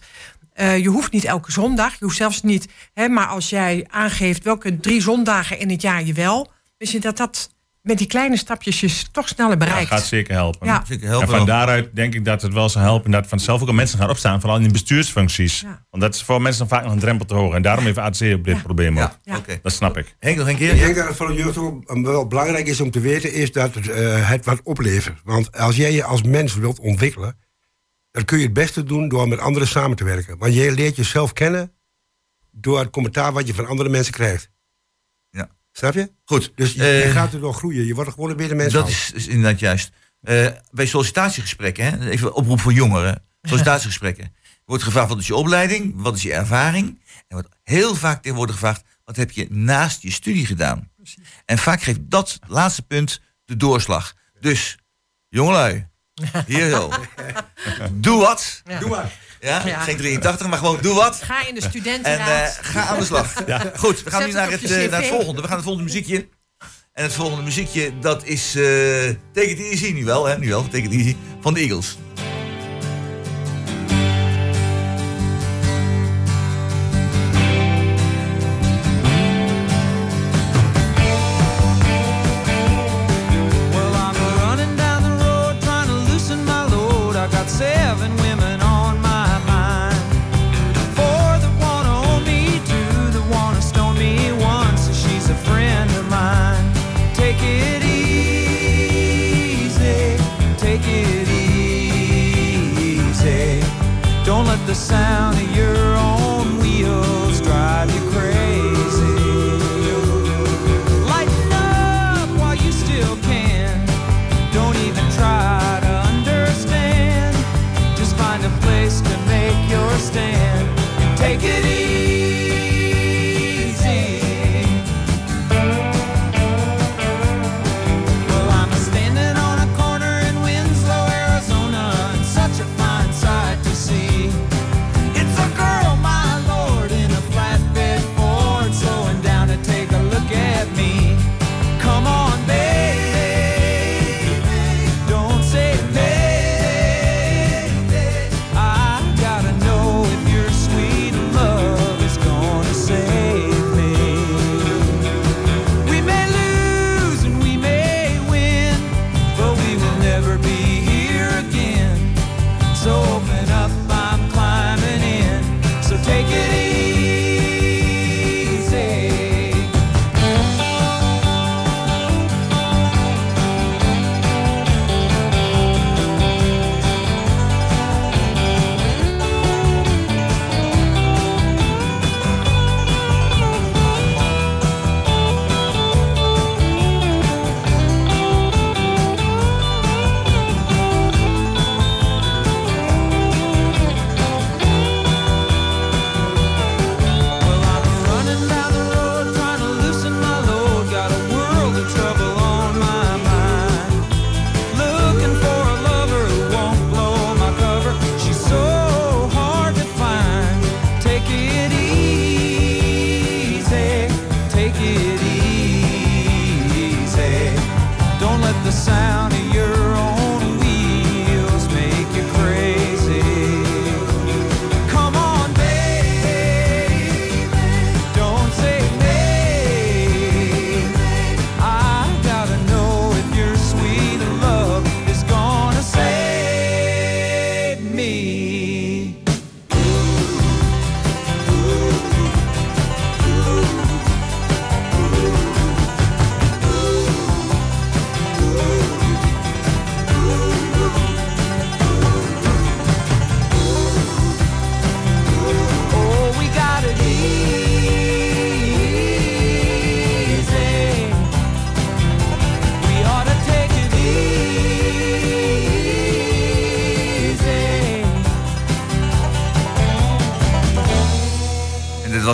Uh, je hoeft niet elke zondag, je hoeft zelfs niet, hè, maar als jij aangeeft welke drie zondagen in het jaar je wel, je dat dat met die kleine stapjes toch sneller bereikt. Ja, gaat zeker helpen. Ja. Zeker helpen. En van daaruit denk ik dat het wel zou helpen dat vanzelf ook al mensen gaan opstaan, vooral in bestuursfuncties. Want dat is voor mensen dan vaak nog een drempel te horen. En daarom heeft ADC op dit probleem ook. Ja. Dat snap ik. Henk, nog een keer? Ik denk dat het voor de jeugd ook wel belangrijk is om te weten, is dat het, uh, het wat oplevert. Want als jij je als mens wilt ontwikkelen, dan kun je het beste doen door met anderen samen te werken. Want je leert jezelf kennen door het commentaar wat je van andere mensen krijgt. Snap je? Goed. Dus je, uh, gaat er wel groeien. Je wordt gewoon een beter mens. Dat is, is, inderdaad juist. Uh, bij sollicitatiegesprekken, hè, even oproep voor jongeren. Sollicitatiegesprekken. Wordt gevraagd wat is je opleiding, wat is je ervaring. En wordt heel vaak tegenwoordig gevraagd wat heb je naast je studie gedaan. Precies. En vaak geeft dat laatste punt de doorslag. Dus, jongelui, hier zo. Doe wat. Ja. Doe wat. Ja? Geen 83, maar gewoon doe wat. Ga in de studentenraad. En uh, ga aan de slag. Ja. Goed, we gaan nu naar het, uh, naar het volgende. We gaan het volgende muziekje. En het volgende muziekje, dat is uh, Take It Easy, nu wel, hè? Nu wel, Take It Easy, van de Eagles.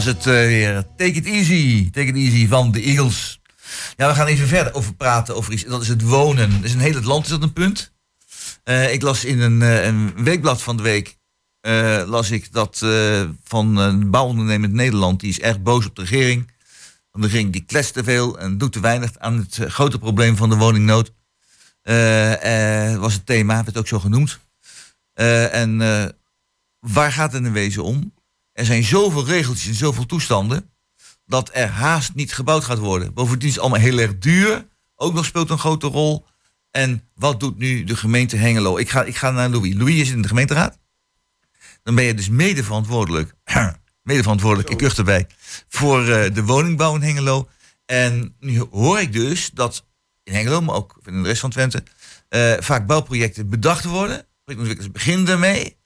Het weer Take It Easy. Take It Easy van de Eagles. Ja, we gaan even verder over praten. Over iets, dat is het wonen. Dat is in heel het land is dat een punt. Uh, ik las in een, uh, een, weekblad van de week... las ik dat van een bouwondernemer in Nederland... die is erg boos op de regering. Want de regering die kletst te veel en doet te weinig... aan het grote probleem van de woningnood. was het thema, werd ook zo genoemd. en waar gaat het in wezen om? Er zijn zoveel regeltjes en zoveel toestanden dat er haast niet gebouwd gaat worden. Bovendien is het allemaal heel erg duur. Ook nog speelt een grote rol. En wat doet nu de gemeente Hengelo? Ik ga, ik ga naar Louis. Louis is in de gemeenteraad. Dan ben je dus mede verantwoordelijk. mede verantwoordelijk, ik kuch erbij. Voor uh, de woningbouw in Hengelo. En nu hoor ik dus dat in Hengelo, maar ook in de rest van Twente. Uh, vaak bouwprojecten bedacht worden. Projectontwikkelaars beginnen ermee.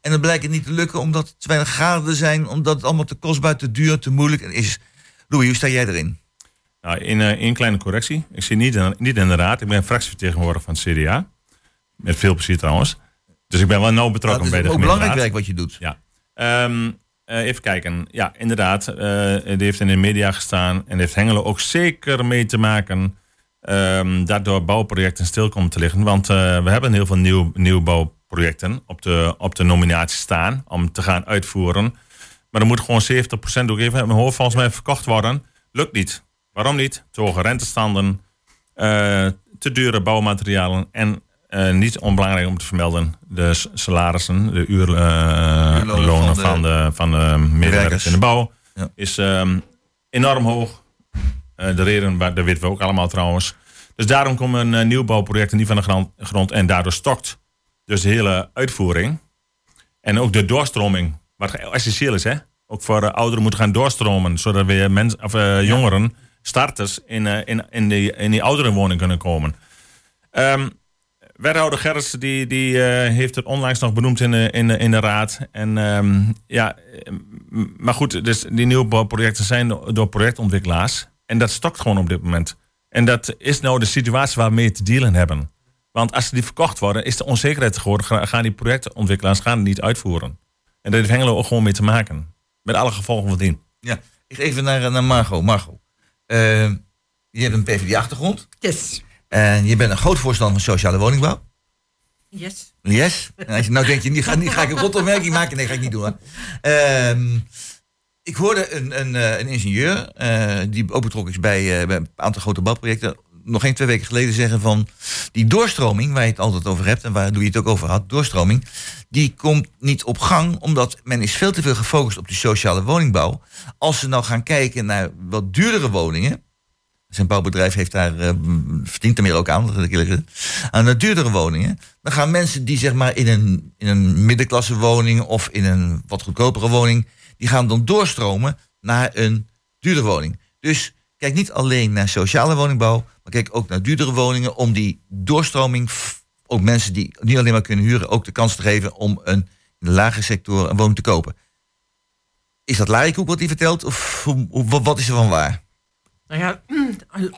En dan blijkt het niet te lukken omdat er te weinig gaden zijn, omdat het allemaal te kostbaar, te duur, te moeilijk is. Louis, hoe sta jij erin? Nou, in uh, één kleine correctie. Ik zit niet, in, niet in de raad. Ik ben fractievertegenwoordiger van het CDA. Met veel plezier trouwens. Dus ik ben wel nauw betrokken nou, bij de. Het is ook belangrijk werk wat je doet. Ja. Um, uh, even kijken. Ja, inderdaad. Uh, die heeft in de media gestaan. En heeft Hengelo ook zeker mee te maken... Um, daardoor bouwprojecten stil komen te liggen. Want we hebben heel veel nieuw, nieuwbouw projecten op de, op de nominatie staan om te gaan uitvoeren. Maar dan moet gewoon 70% ook even mijn hoofd volgens mij verkocht worden. Lukt niet. Waarom niet? Te hoge rentestanden, uh, te dure bouwmaterialen en uh, niet onbelangrijk om te vermelden, de salarissen, de uurlonen uh, van, de, van de medewerkers in de bouw, ja. is um, enorm hoog. de reden, dat weten we ook allemaal trouwens. Dus daarom komen nieuwbouwprojecten niet van de grond, grond en daardoor stokt dus de hele uitvoering. En ook de doorstroming, wat essentieel is, hè? Ook voor uh, ouderen moeten gaan doorstromen, zodat weer mensen, of, uh, jongeren, starters, in, uh, in, in, die, in die ouderenwoning kunnen komen. Um, wethouder Gerrits die, die heeft het onlangs nog benoemd in de, in de, in de raad. En um, ja, maar goed, dus die nieuwbouwprojecten zijn door projectontwikkelaars. En dat stokt gewoon op dit moment. En dat is nou de situatie waar we mee te dealen hebben. Want als die verkocht worden, is de onzekerheid geworden. Gaan die projectontwikkelaars gaan het niet uitvoeren. En dat heeft Hengelo ook gewoon mee te maken. Met alle gevolgen van dien. Ja, ik even naar, naar Margot. Margot, uh, je hebt een PvdA-achtergrond. Yes. En je bent een groot voorstander van sociale woningbouw. Yes. Yes. En als je nou denkt, je, niet, ga, niet, ga ik een rotopmerking maken? Nee, ga ik niet doen. Uh, ik hoorde een, een, eh, een ingenieur, uh, die ook betrokken is bij, uh, bij een aantal grote bouwprojecten, nog geen twee weken geleden zeggen van die doorstroming, waar je het altijd over hebt en waar je het ook over had, doorstroming, die komt niet op gang omdat men is veel te veel gefocust op die sociale woningbouw. Als ze nou gaan kijken naar wat duurdere woningen, zijn bouwbedrijf heeft daar, uh, verdient er meer ook aan, aan de duurdere woningen, dan gaan mensen die zeg maar in een, in een middenklasse woning of in een wat goedkopere woning, die gaan dan doorstromen naar een duurdere woning. Dus kijk niet alleen naar sociale woningbouw, kijk ook naar duurdere woningen om die doorstroming, ook mensen die niet alleen maar kunnen huren, ook de kans te geven om een, in de lage sector een woning te kopen. Is dat Larikoek wat hij vertelt of wat is er van waar? Nou ja,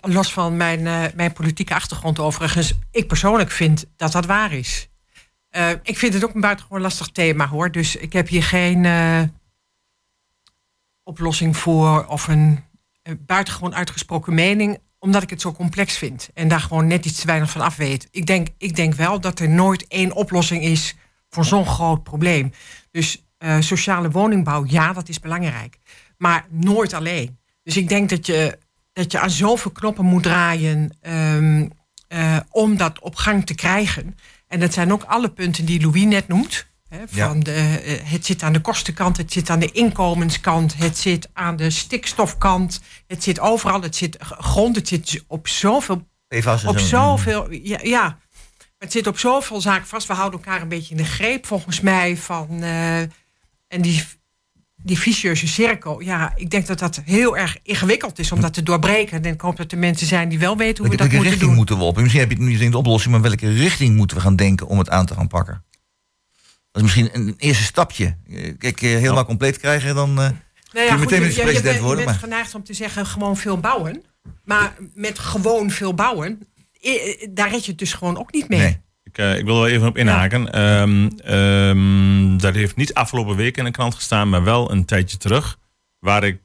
los van mijn, uh, mijn politieke achtergrond overigens, ik persoonlijk vind dat dat waar is. Uh, ik vind het ook een buitengewoon lastig thema hoor. Dus ik heb hier geen uh, oplossing voor of een buitengewoon uitgesproken mening omdat ik het zo complex vind en daar gewoon net iets te weinig van af weet. Ik denk, ik denk wel dat er nooit één oplossing is voor zo'n groot probleem. Dus uh, sociale woningbouw, ja, dat is belangrijk. Maar nooit alleen. Dus ik denk dat je, dat je aan zoveel knoppen moet draaien. Um, eh, om dat op gang te krijgen. En dat zijn ook alle punten die Louis net noemt. Van de, eh, het zit aan de kostenkant, het zit aan de inkomenskant, het zit aan de stikstofkant, het zit overal, het zit grond, het zit op zoveel. Op zoveel. Ja, ja, het zit op zoveel zaken vast. We houden elkaar een beetje in de greep, volgens mij. Van, eh, en die, die vicieuze cirkel, ja, ik denk dat dat heel erg ingewikkeld is om dat te doorbreken. En ik hoop dat er mensen zijn die wel weten hoe we dat moeten doen. Welke richting moeten we op? Misschien heb je het niet in de oplossing, maar welke richting moeten we gaan denken om het aan te gaan pakken? Dat is misschien een eerste stapje. Kijk, eh, helemaal compleet krijgen, dan uh, nou ja, je meteen je, president je, worden. Je bent geneigd om te zeggen gewoon veel bouwen. Maar met gewoon veel bouwen, daar red je het dus gewoon ook niet mee. Nee. Ik, uh, ik, wil er wel even op inhaken. Ja. Um, dat heeft niet afgelopen week in de krant gestaan, maar wel een tijdje terug. Waar ik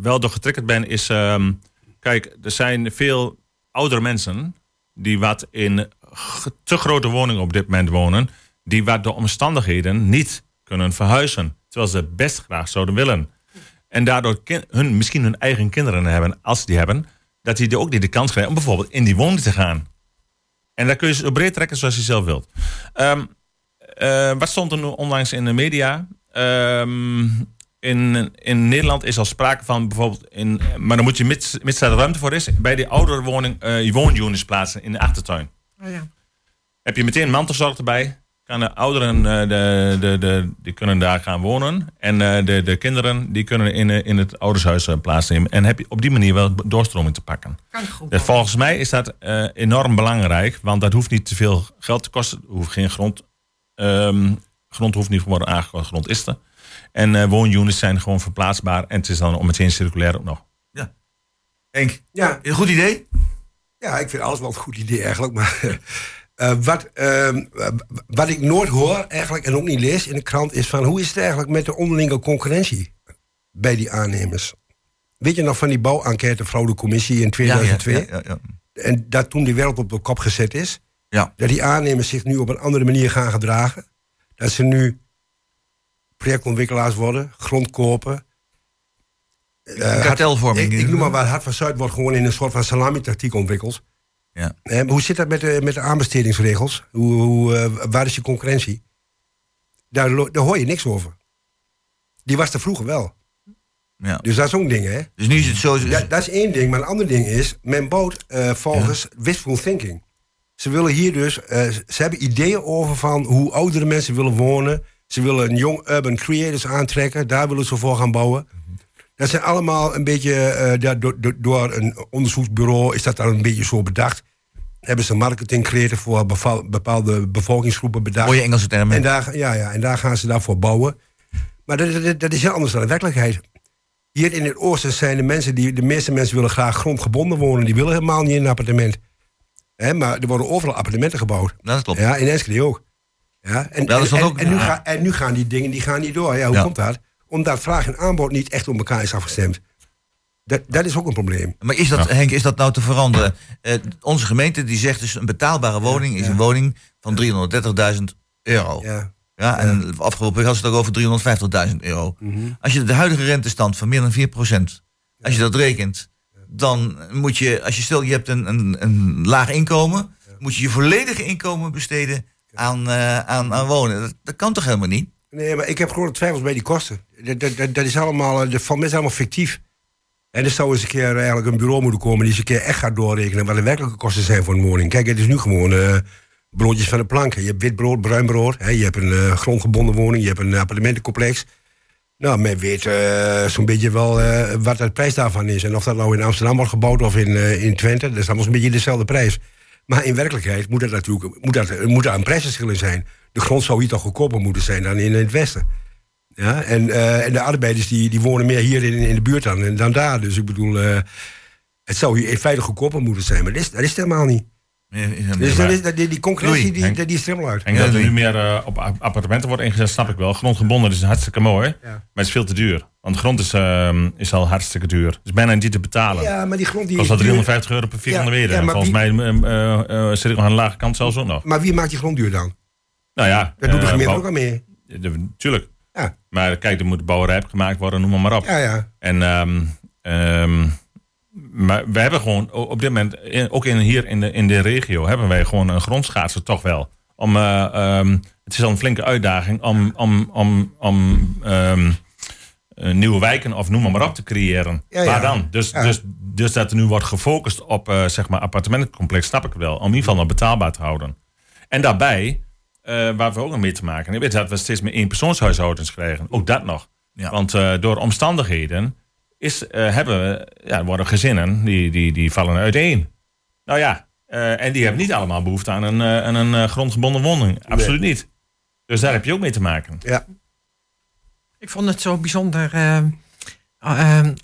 wel door getriggerd ben, is... Um, kijk, er zijn veel oudere mensen die wat in te grote woningen op dit moment wonen... die wat door omstandigheden niet kunnen verhuizen. Terwijl ze best graag zouden willen. En daardoor hun, misschien hun eigen kinderen hebben, als ze die hebben... dat die ook niet de kans krijgen om bijvoorbeeld in die woning te gaan. En daar kun je zo breed trekken zoals je zelf wilt. Um, uh, wat stond er nu onlangs in de media? Um, in, in Nederland is al sprake van bijvoorbeeld, in, maar dan moet je mits, mits er ruimte voor is, bij die ouderwoning uh, woonunits plaatsen in de achtertuin. Oh ja. Heb je meteen mantelzorg erbij, kan de ouderen uh, de, de, de, die kunnen daar gaan wonen. En uh, de, de kinderen die kunnen in, in het oudershuis plaatsnemen. En heb je op die manier wel doorstroming te pakken. Kan goed. Dus volgens mij is dat enorm belangrijk. Want dat hoeft niet te veel geld te kosten. Er hoeft geen grond. Um, grond hoeft niet te worden aangekocht. Grond is er. En woonunits zijn gewoon verplaatsbaar. En het is dan om meteen circulair ook nog. Ja. Henk, ja. een goed idee? Ja, ik vind alles wel een goed idee eigenlijk. Maar Uh, wat, uh, wat ik nooit hoor eigenlijk en ook niet lees in de krant is van hoe is het eigenlijk met de onderlinge concurrentie bij die aannemers? Weet je nog van die bouwenquête Fraudecommissie in 2002? Ja, ja, ja, en dat toen die wereld op de kop gezet is, dat die aannemers zich nu op een andere manier gaan gedragen. Dat ze nu projectontwikkelaars worden, grond kopen. Uh, Kartelvorming. Ik, ik, noem maar wat, Hart van Zuid wordt gewoon in een soort van salami-tactiek ontwikkeld. Ja. En hoe zit dat met de, met de aanbestedingsregels? Hoe, hoe uh, waar is je concurrentie? Daar, daar hoor je niks over. Die was er vroeger wel. Ja. Dus dat is ook een ding, hè? Dus nu is het zo... Ja, dat is één ding. Maar een ander ding is... Men bouwt uh, volgens ja. wishful thinking. Ze willen hier dus... Uh, ze hebben ideeën over van hoe oudere mensen willen wonen. Ze willen een jong urban creators aantrekken. Daar willen ze voor gaan bouwen. Dat zijn allemaal een beetje, uh, door, door, door, een onderzoeksbureau is dat dan een beetje zo bedacht. Hebben ze marketing creëren voor bepaalde bevolkingsgroepen bedacht. Mooie Engelse termen. En daar, ja, ja, en daar gaan ze daarvoor bouwen. Maar dat, dat, dat is heel anders dan de werkelijkheid. Hier in het oosten zijn de mensen die, de meeste mensen willen graag grondgebonden wonen. Die willen helemaal niet in een appartement. Maar er worden overal appartementen gebouwd. Dat klopt. Ja, in Enschede ook. Ja, en, en, en, ook, en, nu ga, en nu gaan die dingen die gaan niet door. Ja, hoe komt dat? Omdat vraag en aanbod niet echt op elkaar is afgestemd. Dat, dat is ook een probleem. Maar is dat, Henk, is dat nou te veranderen? Uh, onze gemeente die zegt dus een betaalbare woning is een woning van 330.000 euro. Ja. Ja, en afgelopen week had ze het ook over 350.000 euro. Mhm. Als je de huidige rentestand van meer dan 4%, als je dat rekent, dan moet je, als je stel je hebt een, een, een laag inkomen, moet je je volledige inkomen besteden aan, uh, aan, aan wonen. Dat, dat kan toch helemaal niet? Nee, maar ik heb gewoon twijfels bij die kosten. Dat, dat, dat is allemaal, eh, dat van mij allemaal fictief. En er zou eens een keer eigenlijk een bureau moeten komen die eens een keer echt gaat doorrekenen wat de werkelijke kosten zijn voor een woning. Kijk, het is nu gewoon uh, broodjes van de plank. Je hebt wit brood, bruin brood. Hè, je hebt een uh, grondgebonden woning, je hebt een appartementencomplex. Nou, men weet zo'n beetje wel wat de prijs daarvan is. En of dat nou in Amsterdam wordt gebouwd of in, in Twente, dat is allemaal een beetje dezelfde prijs. Maar in werkelijkheid moet dat natuurlijk moet dat, moet daar een prijsverschil in zijn de grond zou hier toch goedkoper moeten zijn dan in het westen. Ja, en, uh, en de arbeiders die, die wonen meer hier in, in de buurt dan, dan daar. Dus ik bedoel, uh, het zou hier in feite goedkoper moeten zijn. Maar dat is, dat is het helemaal niet. dus dat is, dat, die, die concurrentie die, die, die is er helemaal uit. En dat er nu meer uh, op appartementen wordt ingezet, snap ik wel. Grondgebonden is hartstikke mooi, ja. maar het is veel te duur. Want de grond is, uh, is al hartstikke duur. Het is bijna niet te betalen. Ja, maar die grond die Kost wel 350 euro per vierkante ja, meter. Ja, volgens wie... mij zit ik nog aan de lage kant zelfs ook nog. Maar wie maakt die grond duur dan? Nou ja. Dat doet de eh, gemeente ook al mee. Tuurlijk. Ja. Maar kijk, er moet bouwrijp gemaakt worden, noem maar, maar op. Ja, ja. En um, um, maar we hebben gewoon op dit moment, ook in, hier in de, in de regio, hebben wij gewoon een grondschaatser toch wel. Om, ehm, het is al een flinke uitdaging om, om, om, om ehm, nieuwe wijken of noem maar, op te creëren. Ja, Waar dan? Dus, dus, dus dat er nu wordt gefocust op zeg maar appartementencomplex, snap ik wel. Om in ieder geval nog betaalbaar te houden. En daarbij, waar we ook nog mee te maken hebben, is dat we steeds meer eenpersoonshuishoudens krijgen. Ook dat nog. Want door omstandigheden is, uh, hebben, ja, worden gezinnen die, die, die vallen uiteen. Nou ja, uh, en die hebben niet allemaal behoefte aan een, uh, aan een grondgebonden woning. Absoluut niet. Dus daar heb je ook mee te maken. Ja. Ik vond het zo bijzonder,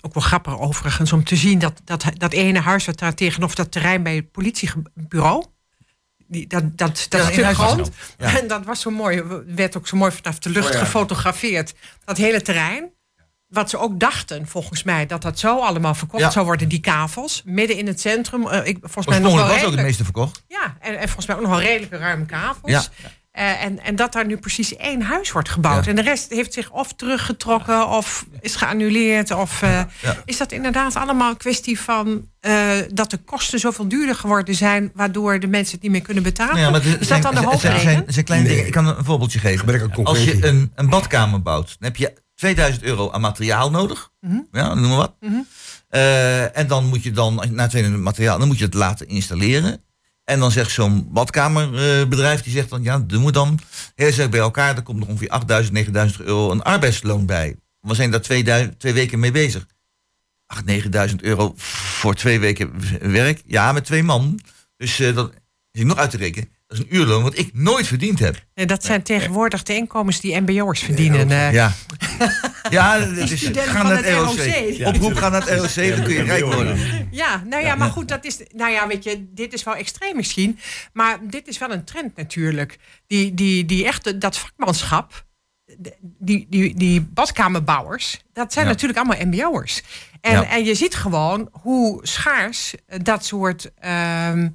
ook wel grappig overigens, om te zien dat dat, dat ene huis wat daar tegenover dat terrein bij het politiebureau. Die, dat dat, dat stuk grond. Ja. En dat was zo mooi, werd ook zo mooi vanaf de lucht oh gefotografeerd. Dat hele terrein wat ze ook dachten, volgens mij, dat dat zo allemaal verkocht zou worden, die kavels. Midden in het centrum. Uh, ik, volgens mij nog wel was ook het meeste verkocht. Ja, en, en volgens mij ook nog wel redelijke ruime kavels. Uh, en, en dat daar nu precies één huis wordt gebouwd. En de rest heeft zich of teruggetrokken of is geannuleerd. Of uh, is dat inderdaad allemaal een kwestie van dat de kosten zoveel duurder geworden zijn, waardoor de mensen het niet meer kunnen betalen? Ja, maar is dat dan de hoofdreden? Zijn, zijn kleine dingen. Ik kan een voorbeeldje geven. Als je een, een badkamer bouwt, dan heb je 2000 euro aan materiaal nodig. Mm -hmm. Ja, noem maar wat. Mm -hmm. uh, en dan moet je dan, na 2000 materiaal, dan moet je het laten installeren. En dan zegt zo'n badkamerbedrijf, die zegt dan, ja, doen we dan heel zeg bij elkaar, er komt nog ongeveer 8000, 9000 euro een arbeidsloon bij. We zijn daar twee, twee weken mee bezig. 8, 9000 euro voor twee weken werk. Ja, met twee man. Dus uh, dat is nog uit te rekenen. Dat is een uurloon wat ik nooit verdiend heb. En dat zijn tegenwoordig de inkomens die mbo'ers verdienen. Ja, ja. ja het is, ga naar het ROC. Oproep, ga naar het ROC, dan kun je rijk worden. Ja, nou ja, maar goed, dat is, nou ja, weet je, dit is wel extreem misschien. Maar dit is wel een trend natuurlijk. Die, die, die echt, dat vakmanschap, die, die, die badkamerbouwers, dat zijn natuurlijk allemaal mbo'ers. En, en je ziet gewoon hoe schaars dat soort... Uh,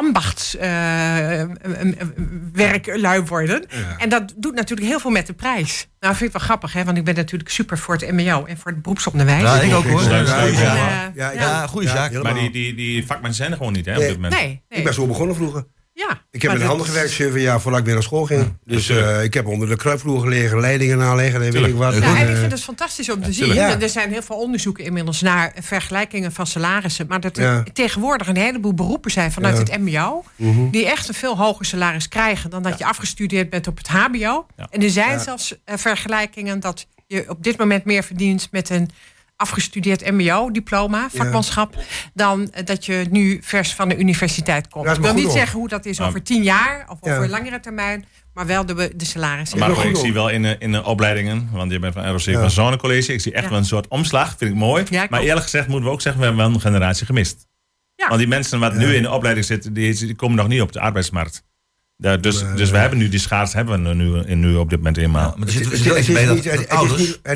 ambachtswerklui uh, worden. En dat doet natuurlijk heel veel met de prijs. Nou, vind ik wel grappig, hè? want ik ben natuurlijk super voor het MBO en voor het beroepsonderwijs. Ja, ik ook hoor. Ja, ja, ja, goede zaak. Maar die, die, die zijn er gewoon niet, hè? Op dit moment. Nee, nee. Ik ben zo begonnen vroeger. Ja, ik heb de handen gewerkt zeven jaar voordat ik weer naar school ging. dus uh, ik heb onder de kruipvloer gelegen, leidingen aanleggen en weet ik wat. Ja, en ik vind het fantastisch om te zien. Er zijn heel veel onderzoeken inmiddels naar vergelijkingen van salarissen. Maar dat er tegenwoordig een heleboel beroepen zijn vanuit het mbo... Mhm. die echt een veel hoger salaris krijgen dan dat je afgestudeerd bent op het hbo. En er zijn zelfs uh, vergelijkingen dat je op dit moment meer verdient met een afgestudeerd MBO-diploma, vakmanschap, dan dat je nu vers van de universiteit komt. Ik wil niet zeggen hoe dat is over tien jaar of over langere termijn, maar wel de, de salarissen. Maar ik zie wel in de, in de opleidingen, want je bent van ROC van Zonnecollege, ik zie echt wel een soort omslag, vind ik mooi. maar eerlijk gezegd moeten we ook zeggen, we hebben wel een generatie gemist. Want die mensen wat nu in de opleiding zitten, die, die komen nog niet op de arbeidsmarkt. Ja, dus, dus we hebben nu die schaars hebben we nu, nu op dit moment eenmaal. Ja, maar het, het,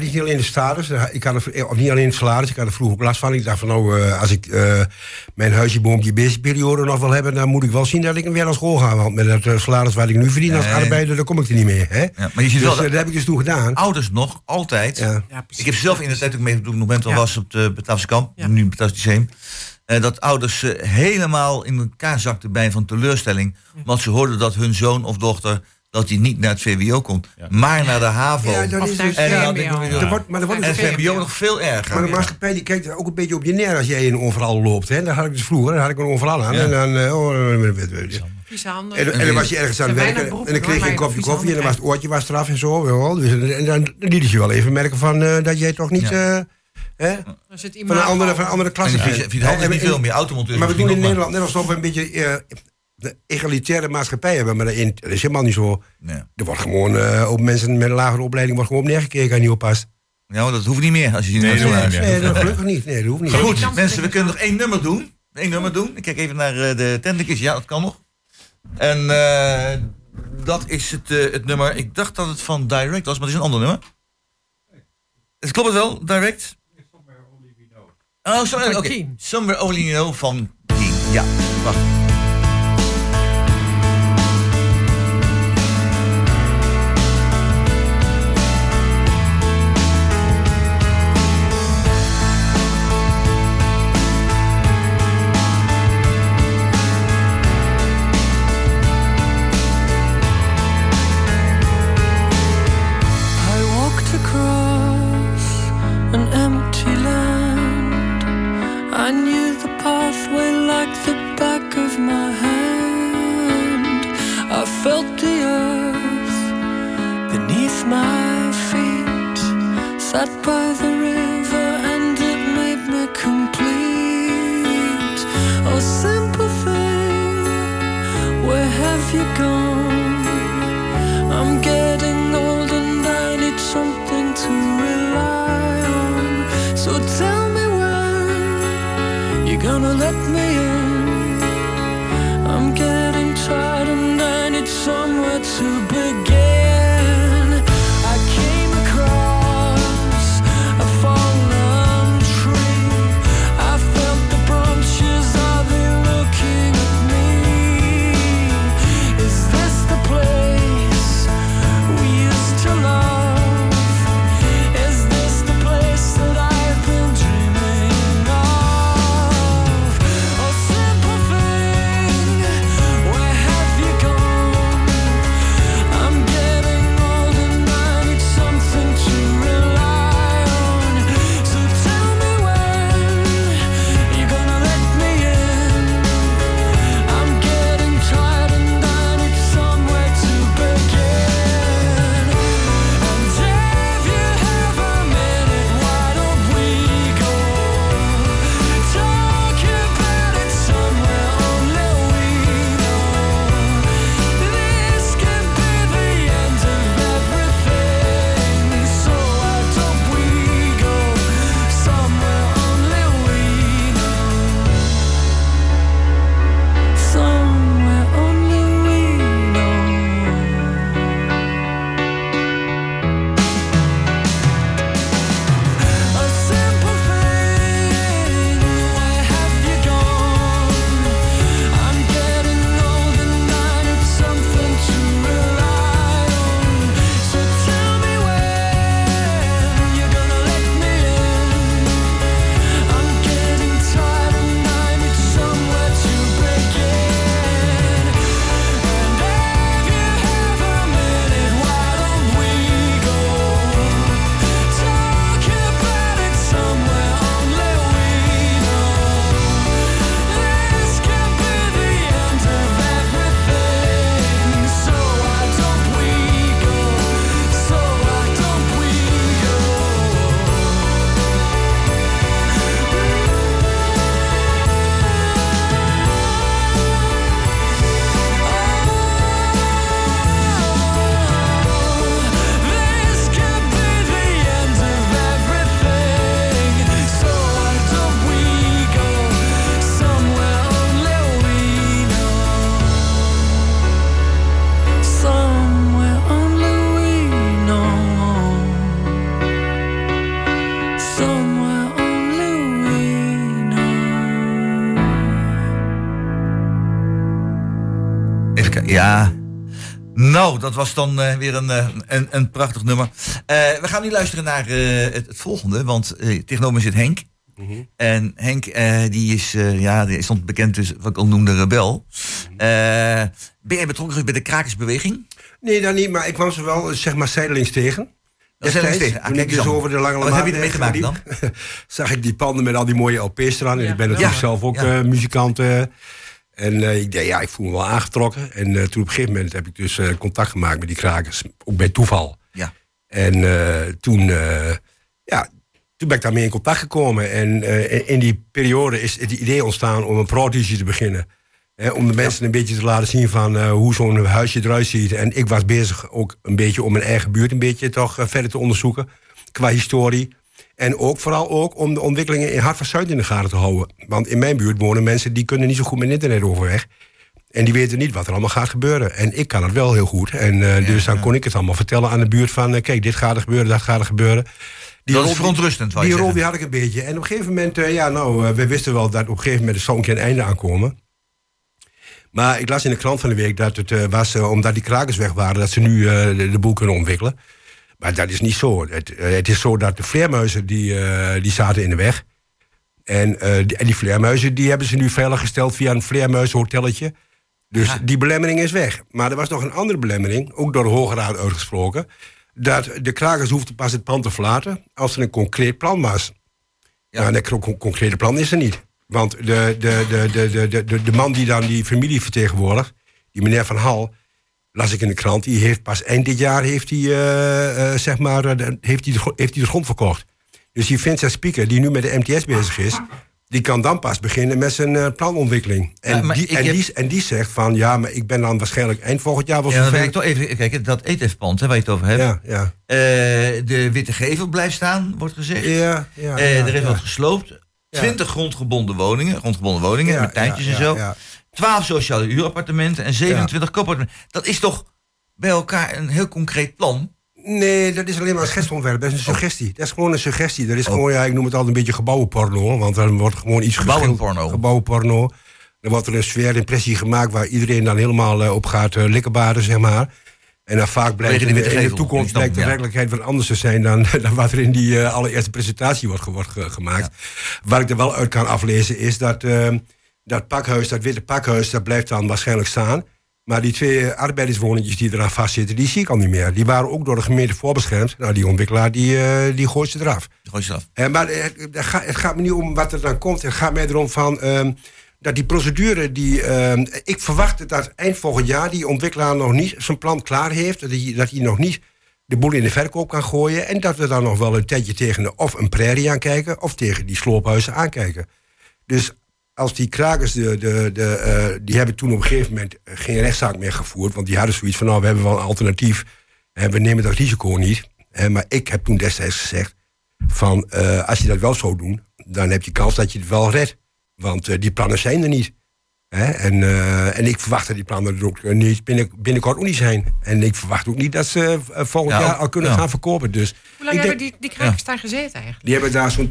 is niet alleen de status. Ik had er, of niet alleen het salaris. Ik had er vroeger ook last van. Ik dacht van nou, uh, als ik uh, mijn huisje boompje periode nog wil hebben, dan moet ik wel zien dat ik weer naar school ga. Want met het uh, salaris wat ik nu verdien als arbeider, dan kom ik er niet meer. Hè? Ja, maar je ziet dus, wel, dat heb ik dus toen gedaan. Ouders nog, altijd. ik heb zelf in de tijd ook mee, toen ik nog mentor was op de Bataafse kamp, nu Bataafse Lyceum. Uh, dat ouders uh, helemaal in elkaar zakten bij van teleurstelling. Want ze hoorden dat hun zoon of dochter dat hij niet naar het VWO komt, ja. maar naar de HAVO. Ja, dat is dus, en ja, wordt, maar wordt en VWO nog veel erger. Maar de maatschappij die kijkt ook een beetje op je neer als jij in overal loopt. Hè. Dat had ik dus vroeger, dan had ik een overal aan. En dan, uh, oh, en, en, dan was je ergens aan het werken en dan kreeg je een kopje koffie en dan was het oortje was eraf en zo. Dus, en dan liet je wel even merken van, uh, dat jij toch niet... Uh, Hè? Van, een andere, van een andere klasse. En niet veel meer automonteurs. Maar we doen in Nederland net alsof we een beetje uh, de egalitaire maatschappij hebben. Maar dat is helemaal niet zo. Nee. Er wordt gewoon uh, op mensen met een lagere opleiding wordt gewoon neergekeken en niet oppast. Ja, maar dat hoeft niet meer als je nee, nee, nee, nee, dat gelukkig niet. Nee, dat hoeft niet. Goed, mensen, we kunnen nog één nummer doen. Eén nummer doen. Ik kijk even naar uh, de tendekjes. Ja, dat kan nog. En uh, dat is het, uh, het nummer. Ik dacht dat het van Direct was, maar het is een ander nummer. Het klopt het wel, Direct? Oh, sorry. Oké. Okay. Somewhere Only You Know van King. Ja, wacht. Sat by the river, and it made me complete. Oh, simple thing, where have you gone? I'm getting old and I need something to rely on. So tell me when you're gonna let me was dan eh, weer een, eh, een, een prachtig nummer. Eh, we gaan nu luisteren naar eh, het, het volgende, want tegenover me zit Henk. En Henk, eh, die is, eh, ja, die stond bekend dus, wat ik al noemde, rebel. Eh, ben jij betrokken geweest bij de krakersbeweging? Nee, dan niet, maar ik kwam ze wel, zeg maar, zijdelings tegen. Zijn Destijds, tegen. Ah, toen ik dus over de lange Wat heb je ermee Lamar gemaakt dan? zag ik die panden met al die mooie LP's eraan. En ik ben natuurlijk Ja. zelf ook Ja. eh, muzikant. eh. En eh, ik dacht, ja, ik voel me wel aangetrokken. En eh, toen op een gegeven moment heb ik dus eh, contact gemaakt met die krakers. Ook bij toeval. Ja. En toen, ja, toen ben ik daarmee in contact gekomen. En in- in die periode is het idee ontstaan om een prodigy te beginnen. Hè, om de mensen een beetje te laten zien van hoe zo'n huisje eruit ziet. En ik was bezig ook een beetje om mijn eigen buurt een beetje toch verder te onderzoeken. Qua historie. En ook vooral ook om de ontwikkelingen in Hart van Zuid in de gaten te houden. Want in mijn buurt wonen mensen die kunnen niet zo goed met internet overweg. En die weten niet wat er allemaal gaat gebeuren. En ik kan het wel heel goed. En eh, dus dan kon ik het allemaal vertellen aan de buurt van... eh, kijk, dit gaat er gebeuren, dat gaat er gebeuren. Die Dat is rol- verontrustend, wou je Die rol die had ik een beetje. En op een gegeven moment, eh, ja, nou, we wisten wel dat op een gegeven moment er zou een keer een einde aankomen. Maar ik las in de krant van de week dat het was, omdat die krakers weg waren, dat ze nu de, de boel kunnen ontwikkelen. Maar dat is niet zo. Het, eh, het is zo dat de vleermuizen die, eh, die zaten in de weg. En, eh, die, en die vleermuizen die hebben ze nu veilig gesteld via een vleermuizenhotelletje. Dus die belemmering is weg. Maar er was nog een andere belemmering, ook door de Hoge Raad uitgesproken. Dat de krakers hoefden pas het pand te verlaten als er een concreet plan was. Ja. Nou, en dat concrete plan is er niet. Want de, de, de, de, de, de, de, de man die dan die familie vertegenwoordigt, die meneer Van Hal, las ik in de krant, die heeft pas eind dit jaar heeft hij, eh, eh, zeg maar, eh, heeft hij de, heeft hij de grond verkocht. Dus die Vincent Speaker, die nu met de MTS bezig is, die kan dan pas beginnen met zijn planontwikkeling. En, Ja, die, en, heb- die, en die zegt van, ja, maar ik ben dan waarschijnlijk eind volgend jaar wel Ja, zover. ik toch even kijken. Dat ETF-pand waar je het over hebt. ja, ja. De witte gevel blijft staan, wordt gezegd. Ja, ja, er is wat gesloopt. 20 grondgebonden woningen, grondgebonden woningen met tuintjes en ja, zo. Ja. 12 sociale huurappartementen en 27 koopappartementen. Dat is toch bij elkaar een heel concreet plan? Nee, dat is alleen maar een schetsontwerp. Dat is een Oh. suggestie. Dat is gewoon een suggestie. Dat is gewoon, ja, ik noem het altijd een beetje gebouwenporno. Want dan wordt gewoon iets. Gebouwenporno. Gebouwenporno. Dan wordt er een sfeerimpressie gemaakt waar iedereen dan helemaal eh, op gaat uh, likkenbaden, zeg maar. En dan vaak blijkt in de, in de toekomst blijkt de ja. werkelijkheid wat anders te zijn dan, dan wat er in die eh, allereerste presentatie wordt, ge- wordt ge- gemaakt. Wat ik er wel uit kan aflezen is dat eh, dat pakhuis, dat witte pakhuis, dat blijft dan waarschijnlijk staan. Maar die twee arbeiderswoningjes die eraan vastzitten, die zie ik al niet meer. Die waren ook door de gemeente voorbeschermd. Nou, die ontwikkelaar die, eh, die gooit ze eraf. Gooi je af. Eh, maar het gaat, het gaat me niet om wat er dan komt. Het gaat mij erom van ehm, dat die procedure die. ehm, ik verwacht dat eind volgend jaar die ontwikkelaar nog niet zijn plan klaar heeft. Dat hij, dat hij nog niet de boel in de verkoop kan gooien. En dat we dan nog wel een tijdje tegen de, of een prairie aankijken. of tegen die sloophuizen aankijken. Dus als die krakers, de, de, de, eh, die hebben toen op een gegeven moment geen rechtszaak meer gevoerd. Want die hadden zoiets van, nou, we hebben wel een alternatief. En we nemen dat risico niet. Maar ik heb toen destijds gezegd, van eh, als je dat wel zou doen, dan heb je kans dat je het wel redt. Want eh, die plannen zijn er niet. Hè? En, eh, en ik verwacht dat die plannen er ook niet binnen, binnenkort ook niet zijn. En ik verwacht ook niet dat ze volgend Ja, jaar al kunnen ja. gaan verkopen. Dus Hoe lang ik hebben denk- die, die krakers daar gezeten eigenlijk? die hebben daar zo'n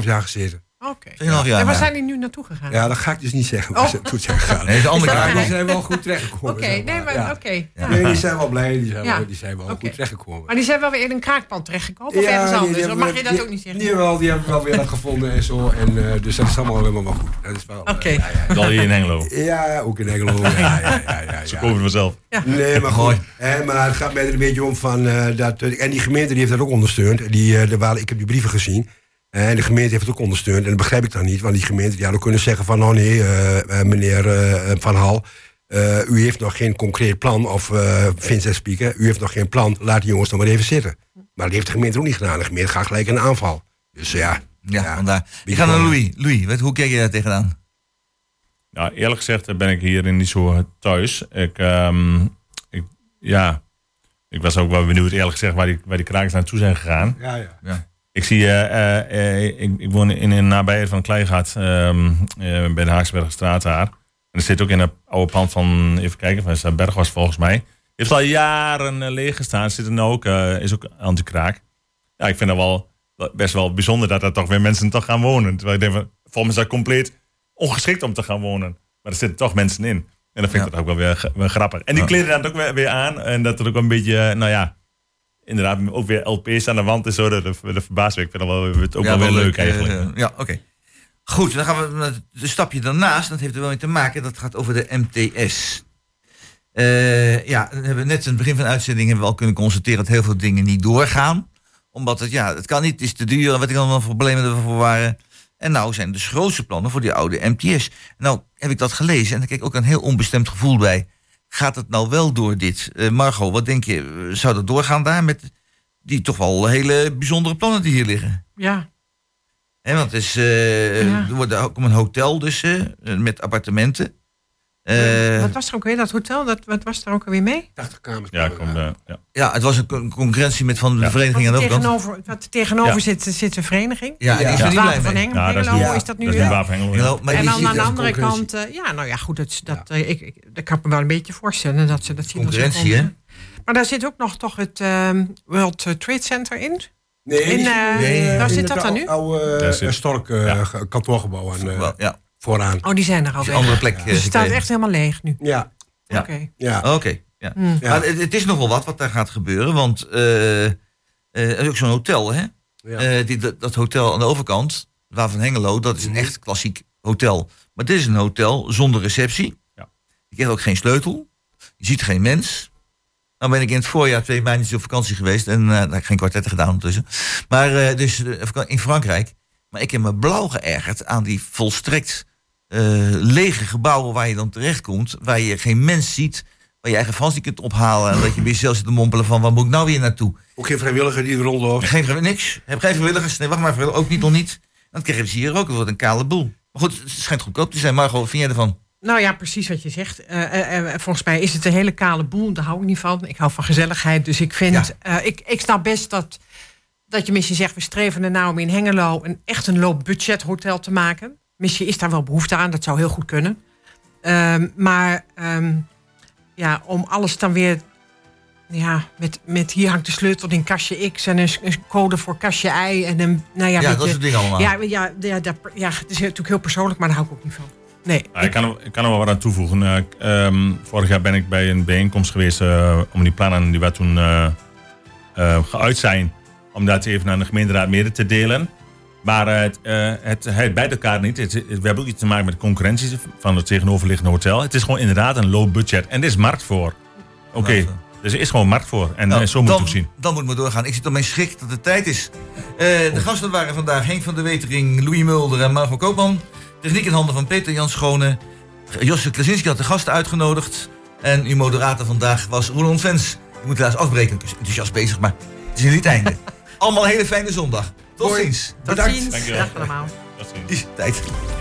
2,5 jaar gezeten. Oké. 2,5 jaar. En waar zijn die nu naartoe gegaan? Ja, dat ga ik dus niet zeggen. Waar Oh. ze toe zijn gegaan. Nee, de andere kant. Die zijn wel goed terechtgekomen. Oké, zeg nee, maar oké. ja. Nee, die zijn wel blij. Die zijn, Ja. wel, die zijn wel goed terechtgekomen. Maar die zijn wel weer in een kraakpand terechtgekomen of Ja, ergens anders? Of hebben mag je dat die- ook niet zeggen? Die, wel, die hebben wel weer dat gevonden en zo. En, eh, dus dat is allemaal helemaal wel goed. Dat is wel, eh, Oké. ja, ja, Wel hier in Hengelo. ja, ook in Engelo. Ja, ja, ja, ja, Ze ja. komen vanzelf. Nee, maar goed. Hè, maar het gaat mij er een beetje om van eh, dat. En die gemeente die heeft dat ook ondersteund. Die, ik heb die brieven gezien. En de gemeente heeft het ook ondersteund. En dat begrijp ik dan niet. Want die gemeente die had ook kunnen zeggen van... oh nee, eh, eh, meneer eh, Van Hal... eh, u heeft nog geen concreet plan. Of eh Vincent Spieken, u heeft nog geen plan. Laat die jongens dan maar even zitten. Maar dat heeft de gemeente ook niet gedaan. De gemeente gaat gelijk in de aanval. Dus ja. Ja, vandaar. Ik ga naar Louis. Louis, wat, hoe kijk je daar tegenaan? Nou, eerlijk gezegd ben ik hierin niet zo thuis. Ik, ehm, ik, ja, ik was ook wel benieuwd, eerlijk gezegd, waar die, waar die krakers naartoe zijn gegaan. Ja, ja. Ja. Ik zie, eh, eh, eh, ik, ik woon in een nabijheid van Kleigat, ehm eh, bij de Haaksbergstraat daar. En er zit ook in een oude pand van, even kijken, van de Berg was volgens mij. Heeft al jaren leeg gestaan. Zit er nou ook, is ook anti-kraak. Ja, ik vind dat wel best wel bijzonder dat er toch weer mensen toch gaan wonen. Terwijl ik denk van, volgens mij is dat compleet ongeschikt om te gaan wonen. Maar er zitten toch mensen in. En dan vind ik Ja. dat ook wel weer, wel grappig. En die kleden dat ook weer, weer aan. En dat er ook een beetje, nou ja, inderdaad ook weer LP's aan de wand is. Zo, dat, dat, dat verbaast me. Ik vind dat wel, het ook wel weer leuk eh, eigenlijk. eh, ja, oké. Goed, dan gaan we naar een stapje daarnaast. Dat heeft er wel mee te maken. Dat gaat over de MTS. Eh, ja, we hebben net in het begin van de uitzending hebben we al kunnen constateren dat heel veel dingen niet doorgaan. Omdat het, ja, het kan niet, het is te duur en wat ik allemaal problemen ervoor waren. En nou zijn dus grootste plannen voor die oude MTS. Nou heb ik dat gelezen en daar kijk ik ook een heel onbestemd gevoel bij. Gaat het nou wel door dit? Eh, Margot, wat denk je? eh, Zou dat doorgaan daar met die toch wel hele bijzondere plannen die hier liggen? Ja. Hè, want het is, Ja. er wordt ook een hotel dus, met appartementen. Eh, wat was er ook weer, dat hotel? Dat, wat was er ook alweer mee? 80 kamers. Ja, kom, eh, ja. ja, het was een con- concurrentie met van de Ja. vereniging aan de er overkant. tegenover, wat er tegenover Ja. zit, zit een vereniging. Ja, en die is Ja. er niet blij van. Hengelo, Ja, dat is dat nu? Dat is Hengelo. Maar en die aan, de andere kant, ja, nou ja, goed, dat, dat, ik, ik, dat kan ik me wel een beetje voorstellen. Dat ze dat zien Concurrentie, hè? Maar daar zit ook nog toch het ehm, World Trade Center in. Nee, In, nee, waar zit dat dan nu? Oude uh, Stork kantoorgebouw eh, ja, vooraan. Oh, die zijn er alweer. een andere plek. eh, Dus het staat echt helemaal leeg nu. Ja, Ja. Oké. ja. Oké, ja. Hmm. ja. Maar het, het is nog wel wat wat daar gaat gebeuren, want eh, eh, er is ook zo'n hotel, hè? ja. Eh, die, dat, dat hotel aan de overkant, waar van Hengelo, dat is een echt klassiek hotel. Maar dit is een hotel zonder receptie. Ja. Je krijgt ook geen sleutel. Je ziet geen mens. Nou ben ik in het voorjaar twee maanden op vakantie geweest. En eh daar heb ik geen kwartetten gedaan ondertussen. Maar eh, dus in Frankrijk. Maar ik heb me blauw geërgerd aan die volstrekt lege gebouwen waar je dan terechtkomt. Waar je geen mens ziet. Waar je eigen vast niet kunt ophalen. En dat je bij jezelf zit te mompelen van, waar moet ik nou weer naartoe? Ook geen vrijwilliger die er rondloopt. Geen vrijwilligers, niks. Heb geen vrijwilligers. Nee, wacht maar, vrijwilligers, ook niet nog niet. Dan krijgen ze hier ook weer een kale boel. Maar goed, het schijnt goedkoop te zijn. Margot, wat vind jij ervan? Nou ja, precies wat je zegt. Eh, eh, eh, volgens mij is het een hele kale boel. Daar hou ik niet van. Ik hou van gezelligheid. Dus ik vind. eh, ik, ik snap best dat, dat je misschien zegt. We streven er nou om in Hengelo een echt een low budget hotel te maken. Misschien is daar wel behoefte aan. Dat zou heel goed kunnen. Ehm, maar ehm, ja, om alles dan weer. Ja, met, met hier hangt de sleutel in kastje X en een, een code voor kastje Y. En een, nou ja, Ja, weet dat soort dingen allemaal. Ja, ja, ja, dat- ja, het is natuurlijk heel persoonlijk, maar daar hou ik ook niet van. Nee. Ja, ik, kan, er- ik kan er wel wat aan toevoegen. Eh, ehm, vorig jaar ben ik bij een bijeenkomst geweest eh, om die plannen die we toen eh, eh, geuit zijn, om dat even aan de gemeenteraad mede te delen. Maar eh, het, eh, het, het bijt elkaar niet. Het, we hebben ook iets te maken met de concurrentie van het tegenoverliggende hotel. Het is gewoon inderdaad een low budget. En er is markt voor. Oké, dus er is gewoon markt voor. En Nou, eh, zo moet dan, het ook zien. Dan moet het doorgaan. Ik zit op mijn schrik dat het tijd is. De gasten waren vandaag Henk van der Wetering, Louis Mulder en Margot Koopman. Techniek in handen van Peter Jan Schone. Josse Klasinski had de gasten uitgenodigd. En uw moderator vandaag was Roland Vens. Ik moet helaas afbreken, ik ben enthousiast bezig, maar het is niet het einde. Allemaal een hele fijne zondag. Tot ziens. Tot Bedankt. ziens. Dankjewel. Dag allemaal. Tot ziens. Tijd.